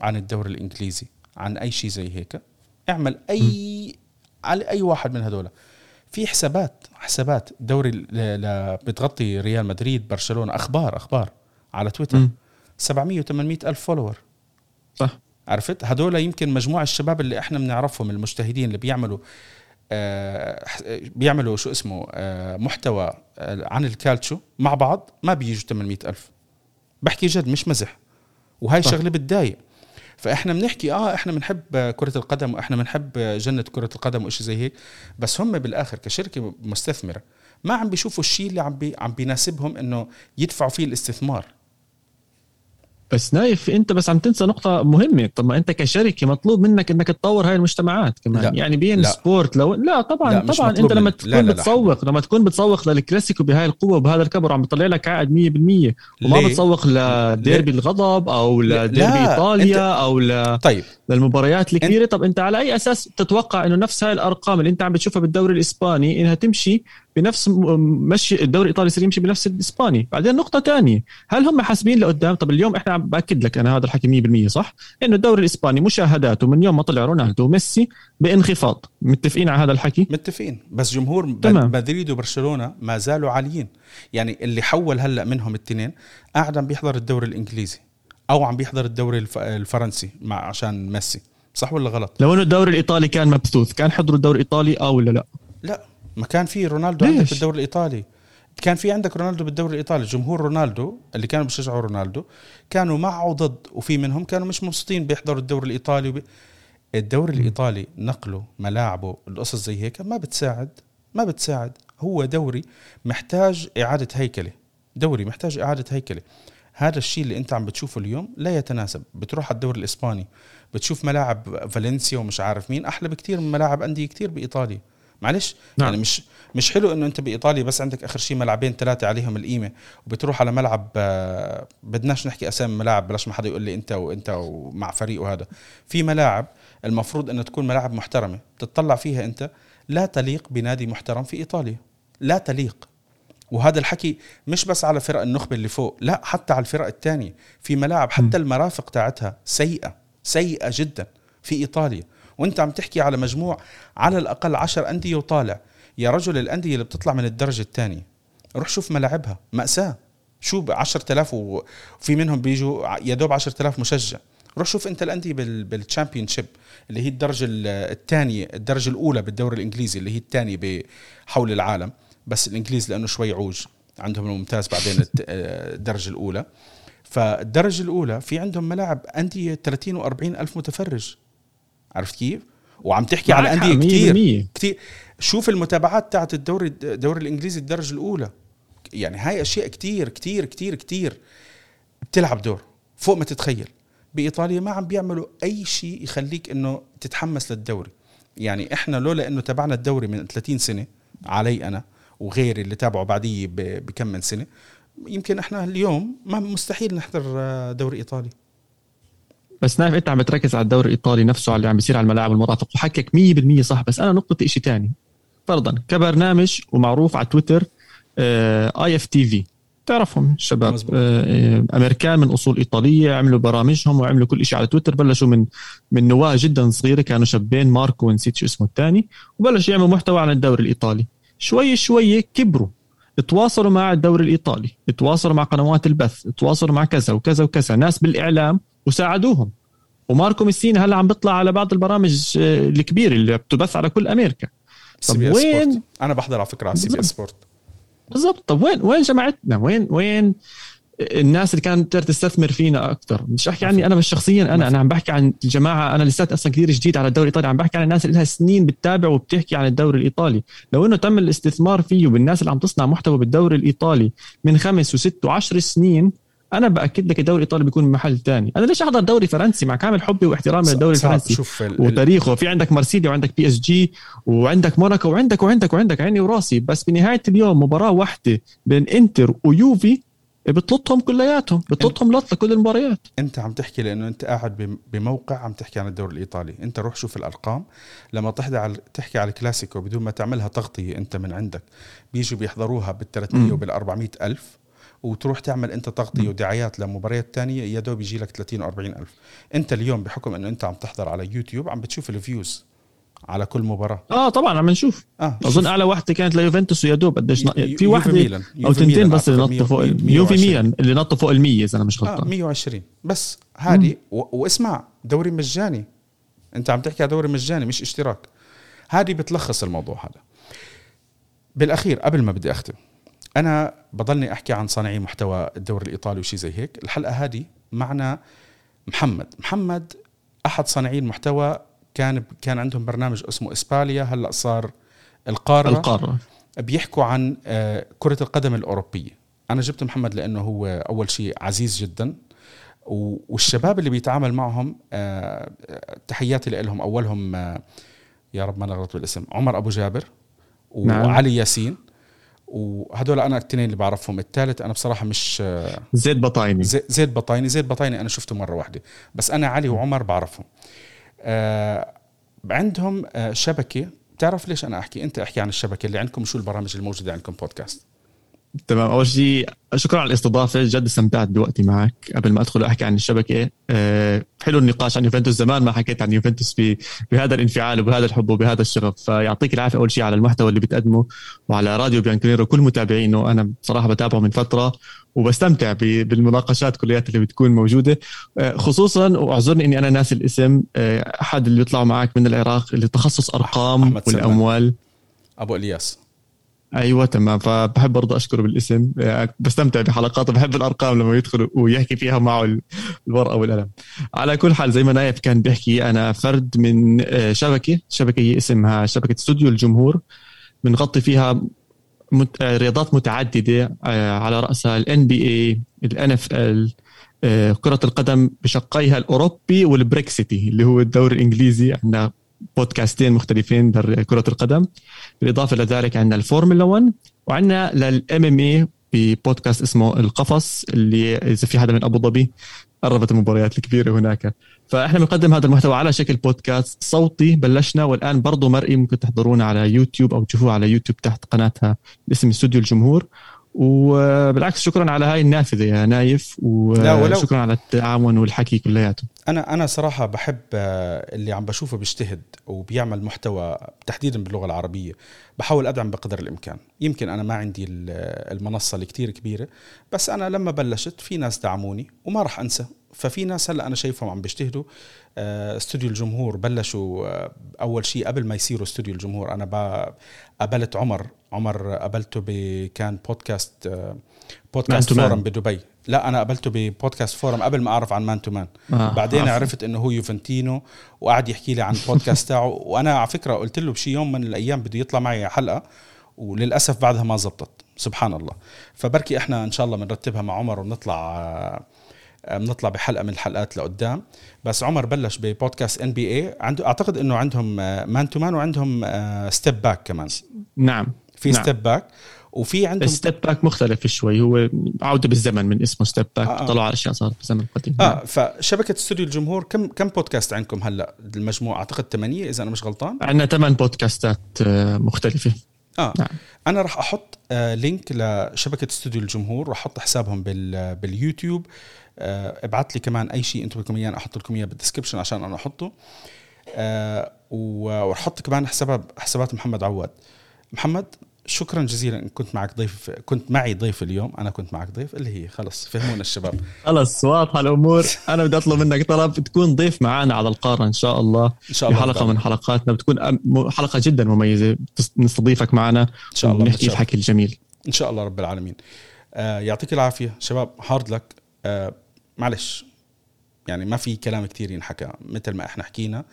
S1: عن الدوري الإنجليزي عن أي شيء زي هيك. اعمل أي على أي واحد من هذول في حسابات حسابات. دوري بتغطي ريال مدريد برشلونة. أخبار أخبار. على تويتر. م. 700 و800 ألف follower
S2: صح.
S1: عرفت؟ هدول يمكن مجموعة الشباب اللي إحنا بنعرفهم المجتهدين اللي بيعملوا آه بيعملوا شو اسمه آه محتوى آه عن ال calcio مع بعض ما بيجوا 800 ألف. بحكي جد مش مزح. وهاي. شغلة بتضايق. فإحنا بنحكي آه إحنا بنحب كرة القدم وإحنا بنحب جنة كرة القدم وإشي زي هيك بس هم بالآخر كشركة مستثمرة ما عم بيشوفوا الشيء اللي عم بي عم بيناسبهم إنه يدفعوا فيه الاستثمار.
S2: بس نايف انت بس عم تنسى نقطة مهمة طب ما انت كشركة مطلوب منك انك تطور هاي المجتمعات كمان لا. يعني beIN لا. Sport لو لا طبعا لا طبعا انت لما تكون لا لا بتسوق لا. لما تكون بتسوق للكلاسيكو بهاي القوة وبهذا الكبر عم بيطلع لك عائد 100% وما ليه؟ بتسوق لديربي الغضب أو لديربي إيطاليا أنت... أو ل... طيب للمباريات الكبيرة أنت... طب أنت على أي أساس تتوقع إنه نفس هاي الأرقام اللي أنت عم بتشوفها بالدوري الإسباني إنها تمشي بنفس مشي الدوري الإيطالي يصير يمشي بنفس الإسباني. بعدين نقطة ثانية هل هم حاسبين لقدام؟ طب اليوم إحنا بأكد لك أنا هذا الحكي 100% صح؟ إنه الدوري الإسباني مشاهداته من يوم ما طلع رونالدو وميسي بانخفاض. متفقين على هذا الحكي؟
S1: متفقين. بس جمهور تمام. مدريد وبرشلونة ما زالوا عاليين. يعني اللي حول هلأ منهم الاثنين قاعد عم بيحضر الدوري الإنجليزي أو عم بيحضر الدوري الفرنسي مع عشان ميسي. صح ولا غلط؟
S2: لو إنه الدوري الإيطالي كان مبثوث كان حضروا الدوري الإيطالي أو ولا لا؟
S1: لا. ما كان في رونالدو عندك بالدوري الإيطالي. كان في عندك رونالدو بالدوري الإيطالي. جمهور رونالدو اللي كانوا بيشجعوا رونالدو كانوا معه وضد وفي منهم كانوا مش مبسوطين بيحضروا الدوري الإيطالي وبي... الدوري الإيطالي نقله ملاعبه القصص زي هيك ما بتساعد ما بتساعد. هو دوري محتاج إعادة هيكلة. دوري محتاج إعادة هيكلة. هذا الشيء اللي أنت عم بتشوفه اليوم لا يتناسب. بتروح على الدوري الإسباني بتشوف ملاعب فالنسيا ومش عارف مين أحلى بكثير من ملاعب أندية كثير بإيطاليا. معلش. نعم. يعني مش مش حلو إنه أنت بإيطاليا بس عندك آخر شيء ملعبين ثلاثة عليهم القيمة وبتروح على ملعب آه، بدناش نحكي أسامي ملاعب بلاش ما حدا يقول لي أنت وأنت ومع فريق وهذا في ملاعب المفروض إنه تكون ملاعب محترمة تطلع فيها أنت لا تليق بنادي محترم في إيطاليا. لا تليق. وهذا الحكي مش بس على فرق النخبة اللي فوق لا حتى على الفرق الثانية في ملاعب حتى المرافق تاعتها سيئة سيئة جدا في إيطاليا. وانت عم تحكي على مجموع على الأقل عشر أندية وطالع. يا رجل الأندية اللي بتطلع من الدرجة الثانية. روح شوف ملاعبها. مأساة. شو ب 10000 وفي منهم بيجوا يا دوب 10000 مشجع. روح شوف انت الأندية بالتشامبيون شيب اللي هي الدرجة الثانية الدرجة الأولى بالدوري الإنجليزي اللي هي الثانية حول العالم. بس الإنجليز لأنه شوي عوج. عندهم الممتاز بعدين الدرجة الأولى. فالدرجة الأولى في عندهم ملاعب أندية 30 و40 ألف متفرج. عرفت كيف؟ وعم تحكي على انديه كثير كثير شوف المتابعات تاعت الدوري الدوري الإنجليزي الدرجة الأولى. يعني هاي أشياء كثير كثير كثير كثير بتلعب دور فوق ما تتخيل. بإيطاليا ما عم بيعملوا أي شيء يخليك إنه تتحمس للدوري. يعني إحنا لولا إنه تابعنا الدوري من 30 سنة علي أنا وغيري اللي تابعوا بعدي بكم من سنة يمكن إحنا اليوم ما مستحيل نحضر دوري إيطالي.
S2: بس نايف انت عم بتركز على الدوري الإيطالي نفسه على اللي عم بيصير على الملاعب المرافق وحكك 100% صح. بس أنا نقطتي شيء ثاني فرضا كبرنامج ومعروف على تويتر IFTV. تعرفهم الشباب آه آه أمريكان من أصول إيطالية عملوا برامجهم وعملوا كل شيء على تويتر بلشوا من من نواة جدا صغيرة كانوا شابين ماركو ونسيت شو اسمه الثاني وبلشوا يعملوا محتوى عن الدوري الإيطالي. شوي شوي كبروا تواصلوا مع الدوري الإيطالي تواصلوا مع قنوات البث تواصلوا مع كذا وكذا وكذا. ناس بالإعلام وساعدوهم. وماركو ميسينا هلا عم بيطلع على بعض البرامج آه، الكبيرة اللي بتبث على كل أمريكا.
S1: طب وين؟ سبورت. أنا بحضر على فكرة على CBS Sport.
S2: بالضبط. طب وين وين جماعتنا؟ وين وين الناس اللي كانت تستثمر فينا أكثر مش احكي عني أنا بس شخصيا أنا أنا عم بحكي عن الجماعة. أنا لسات أصلا كثير جديد على الدوري الإيطالي. عم بحكي عن الناس اللي لها سنين بتتابع وبتحكي عن الدوري الإيطالي. لو إنه تم الاستثمار فيه بالناس اللي عم تصنع محتوى بالدوري الإيطالي من خمس وست وعشر سنين أنا بأكد لك الدوري الإيطالي بيكون محل ثاني أنا ليش أحضر دوري فرنسي؟ مع كامل حبي واحترامي للدوري الفرنسي. شوف وتاريخه في عندك مارسيليا وعندك PSG وعندك موناكو وعندك وعندك وعندك عيني وراسي. بس بنهاية اليوم مباراة واحدة بين إنتر ويوفي بتلطهم كلياتهم بتلطهم لط لكل المباريات.
S1: أنت عم تحكي لأنه أنت قاعد بموقع عم تحكي عن الدوري الإيطالي. أنت روح شوف الأرقام. لما تحكي على تحكي على الكلاسيكو بدون ما تعملها تغطية أنت من عندك بيجوا بيحضروها بال 300 وبال 400 ألف. وتروح تعمل أنت تغطية ودعايات لمباريات تانية يا دوب يجي لك 30 و 40 ألف. أنت اليوم بحكم إنه أنت عم تحضر على يوتيوب عم بتشوف ال views على كل مباراة.
S2: آه طبعا عم نشوف. آه. أظن أعلى واحدة كانت ليوفنتوس ويا دوب قديش في واحدة أو تنتين بس اللي نطوا فوق يوفي ميلان اللي نطوا فوق ال 100 إذا أنا مش غلطان.
S1: آه 120 بس هذه واسمع دوري مجاني. أنت عم تحكي على دوري مجاني مش اشتراك. هذه بتلخص الموضوع هذا. بالأخير قبل ما بدي أختم أنا بضلني أحكي عن صانعي محتوى الدوري الإيطالي وشي زي هيك. الحلقة هذه معنا محمد. محمد أحد صانعي المحتوى كان كان عندهم برنامج اسمه إسباليا هلأ صار القارة.
S2: القارة.
S1: بيحكوا عن آه، كرة القدم الأوروبية. أنا جبت محمد لأنه هو أول شيء عزيز جدا. والشباب اللي بيتعامل معهم آه، تحياتي لهم أولهم آه، يا رب ما نغلط بالاسم عمر أبو جابر نعم. وعلي ياسين. وهدول أنا الاثنين اللي بعرفهم. الثالث أنا بصراحة مش
S2: زيد بطايني.
S1: زيد بطايني زيد بطايني أنا شفته مرة واحدة. بس أنا علي وعمر بعرفهم. آه عندهم آه شبكة. بتعرف ليش أنا أحكي؟ أنت احكي عن الشبكة اللي عندكم شو البرامج الموجودة عندكم بودكاست.
S2: تمام. أول شيء شكرا على الاستضافة جد استمتعت بوقتي معك. قبل ما أدخل أحكي عن الشبكة أه حلو النقاش عن يوفنتوس. زمان ما حكيت عن يوفنتوس بهذا الانفعال وبهذا الحب وبهذا الشغف. فيعطيك العافية أول شيء على المحتوى اللي بتقدمه وعلى راديو بيانكونيرو كل متابعينه. أنا بصراحة بتابعه من فترة وبستمتع بالمناقشات كليات اللي بتكون موجودة. أه خصوصا واعذرني إني أنا ناسي الاسم أه أحد اللي بيطلعوا معك من العراق اللي تخصص أرقام والأموال.
S1: أبو إلياس.
S2: أيوه تمام. فبحب برضه أشكره بالاسم. بستمتع بحلقاته. بحب الأرقام لما يدخل ويحكي فيها معه الورقة والقلم. على كل حال زي ما نايف كان بيحكي أنا فرد من آه، شبكة. شبكة اسمها شبكة استوديو الجمهور. بنغطي فيها. آه، رياضات متعددة آه، على رأسها ال NBA ال NFL كرة القدم بشقيها الأوروبي والبريكسيتي اللي هو الدوري الإنجليزي. عندنا بودكاستين مختلفين كرة القدم بالإضافة إلى ذلك عندنا الفورمولا 1 وعندنا لل MMA ب podcast اسمه القفص اللي إذا في حدا من أبو ظبي قربت المباريات الكبيرة هناك. فإحنا بنقدم هذا المحتوى على شكل بودكاست صوتي بلشنا والآن برضه مرئي ممكن تحضرونا على يوتيوب أو تشوفوه على يوتيوب تحت قناتها باسم استوديو الجمهور. وبالعكس شكرا على هاي النافذة يا نايف وشكرا على التعاون والحكي كلياته.
S1: أنا أنا صراحة بحب آه، اللي عم بشوفه بيجتهد وبيعمل محتوى تحديدا باللغة العربية. بحاول أدعم بقدر الإمكان. يمكن أنا ما عندي المنصة اللي كتير كبيرة بس أنا لما بلشت في ناس دعموني وما راح أنسى ففي ناس هلا أنا شايفهم عم بيجتهدوا. آه، استوديو الجمهور بلشوا آه، أول شيء قبل ما يصيروا استوديو الجمهور أنا قابلت عمر عمر قابلته كان بودكاست آه، بودكاست فورم بدبي. لا أنا قابلته ببودكاست فورم قبل ما أعرف عن مان تو مان آه بعدين عفو. عرفت إنه هو يوفنتينو وقعد يحكي لي عن بودكاست تاعه. وأنا على فكرة قلت له بشي يوم من الأيام بده يطلع معي حلقة وللأسف بعدها ما زبطت. سبحان الله. فبركي إحنا إن شاء الله بنرتبها مع عمر ونطلع بنطلع بحلقة من الحلقات لقدام. بس عمر بلش ب podcast NBA عنده أعتقد إنه عندهم مان تو مان وعندهم step آه، back كمان.
S2: نعم.
S1: في نعم. step back وفي عندهم
S2: step back مختلف شوي. هو عودة بالزمن من اسمه step back آه. طلعوا على أشياء صارت بالزمن القديم.
S1: آه نعم. فشبكة استوديو الجمهور كم كم بودكاست عندكم هلا؟ المجموعة أعتقد ثمانية إذا أنا مش غلطان.
S2: عندنا ثمان بودكاستات آه، مختلفة.
S1: آه نعم. أنا راح أحط آه link لشبكة استوديو الجمهور راح أحط حسابهم بال باليوتيوب آه ابعت لي كمان أي شيء أنتم بدكم إياه أحط لكم إياه بال description عشان أنا أحطه. آه وراح أحط كمان حساب حسابات محمد عواد. محمد شكرا جزيلا إن كنت معك ضيف كنت معي ضيف اليوم. أنا كنت معك ضيف اللي هي خلص فهمونا الشباب.
S2: خلص واضحة الأمور. أنا بدي أطلب منك طلب تكون ضيف معنا على القارة إن شاء الله. إن شاء الله. حلقه من حلقاتنا بتكون حلقة جدا مميزة. نستضيفك معنا إن شاء الله نحكي الحكي الجميل.
S1: إن شاء الله رب العالمين. آه يعطيك العافية. شباب هارد لك آه معلش. يعني ما في كلام كثير ينحكى مثل ما إحنا حكينا.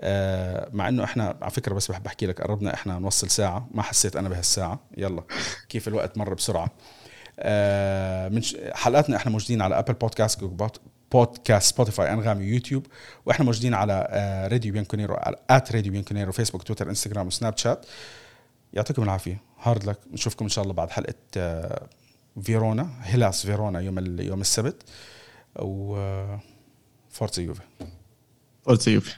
S1: آه، مع إنه إحنا على فكرة بس بحب أحكي لك قربنا إحنا نوصل ساعة ما حسيت أنا بهالساعة. يلا كيف الوقت مر بسرعة. آه، من حلقاتنا إحنا موجودين على Apple Podcast podcast Spotify انغامي يوتيوب. وإحنا موجودين على راديو بيانكونيرو at راديو بيانكونيرو فيسبوك تويتر انستغرام وسناب شات يعطيكم العافية. hard luck نشوفكم إن شاء الله بعد حلقة آه، فيرونا هيلاس فيرونا يوم يوم السبت. و فورتزا يوفي
S2: فورتزا يوفي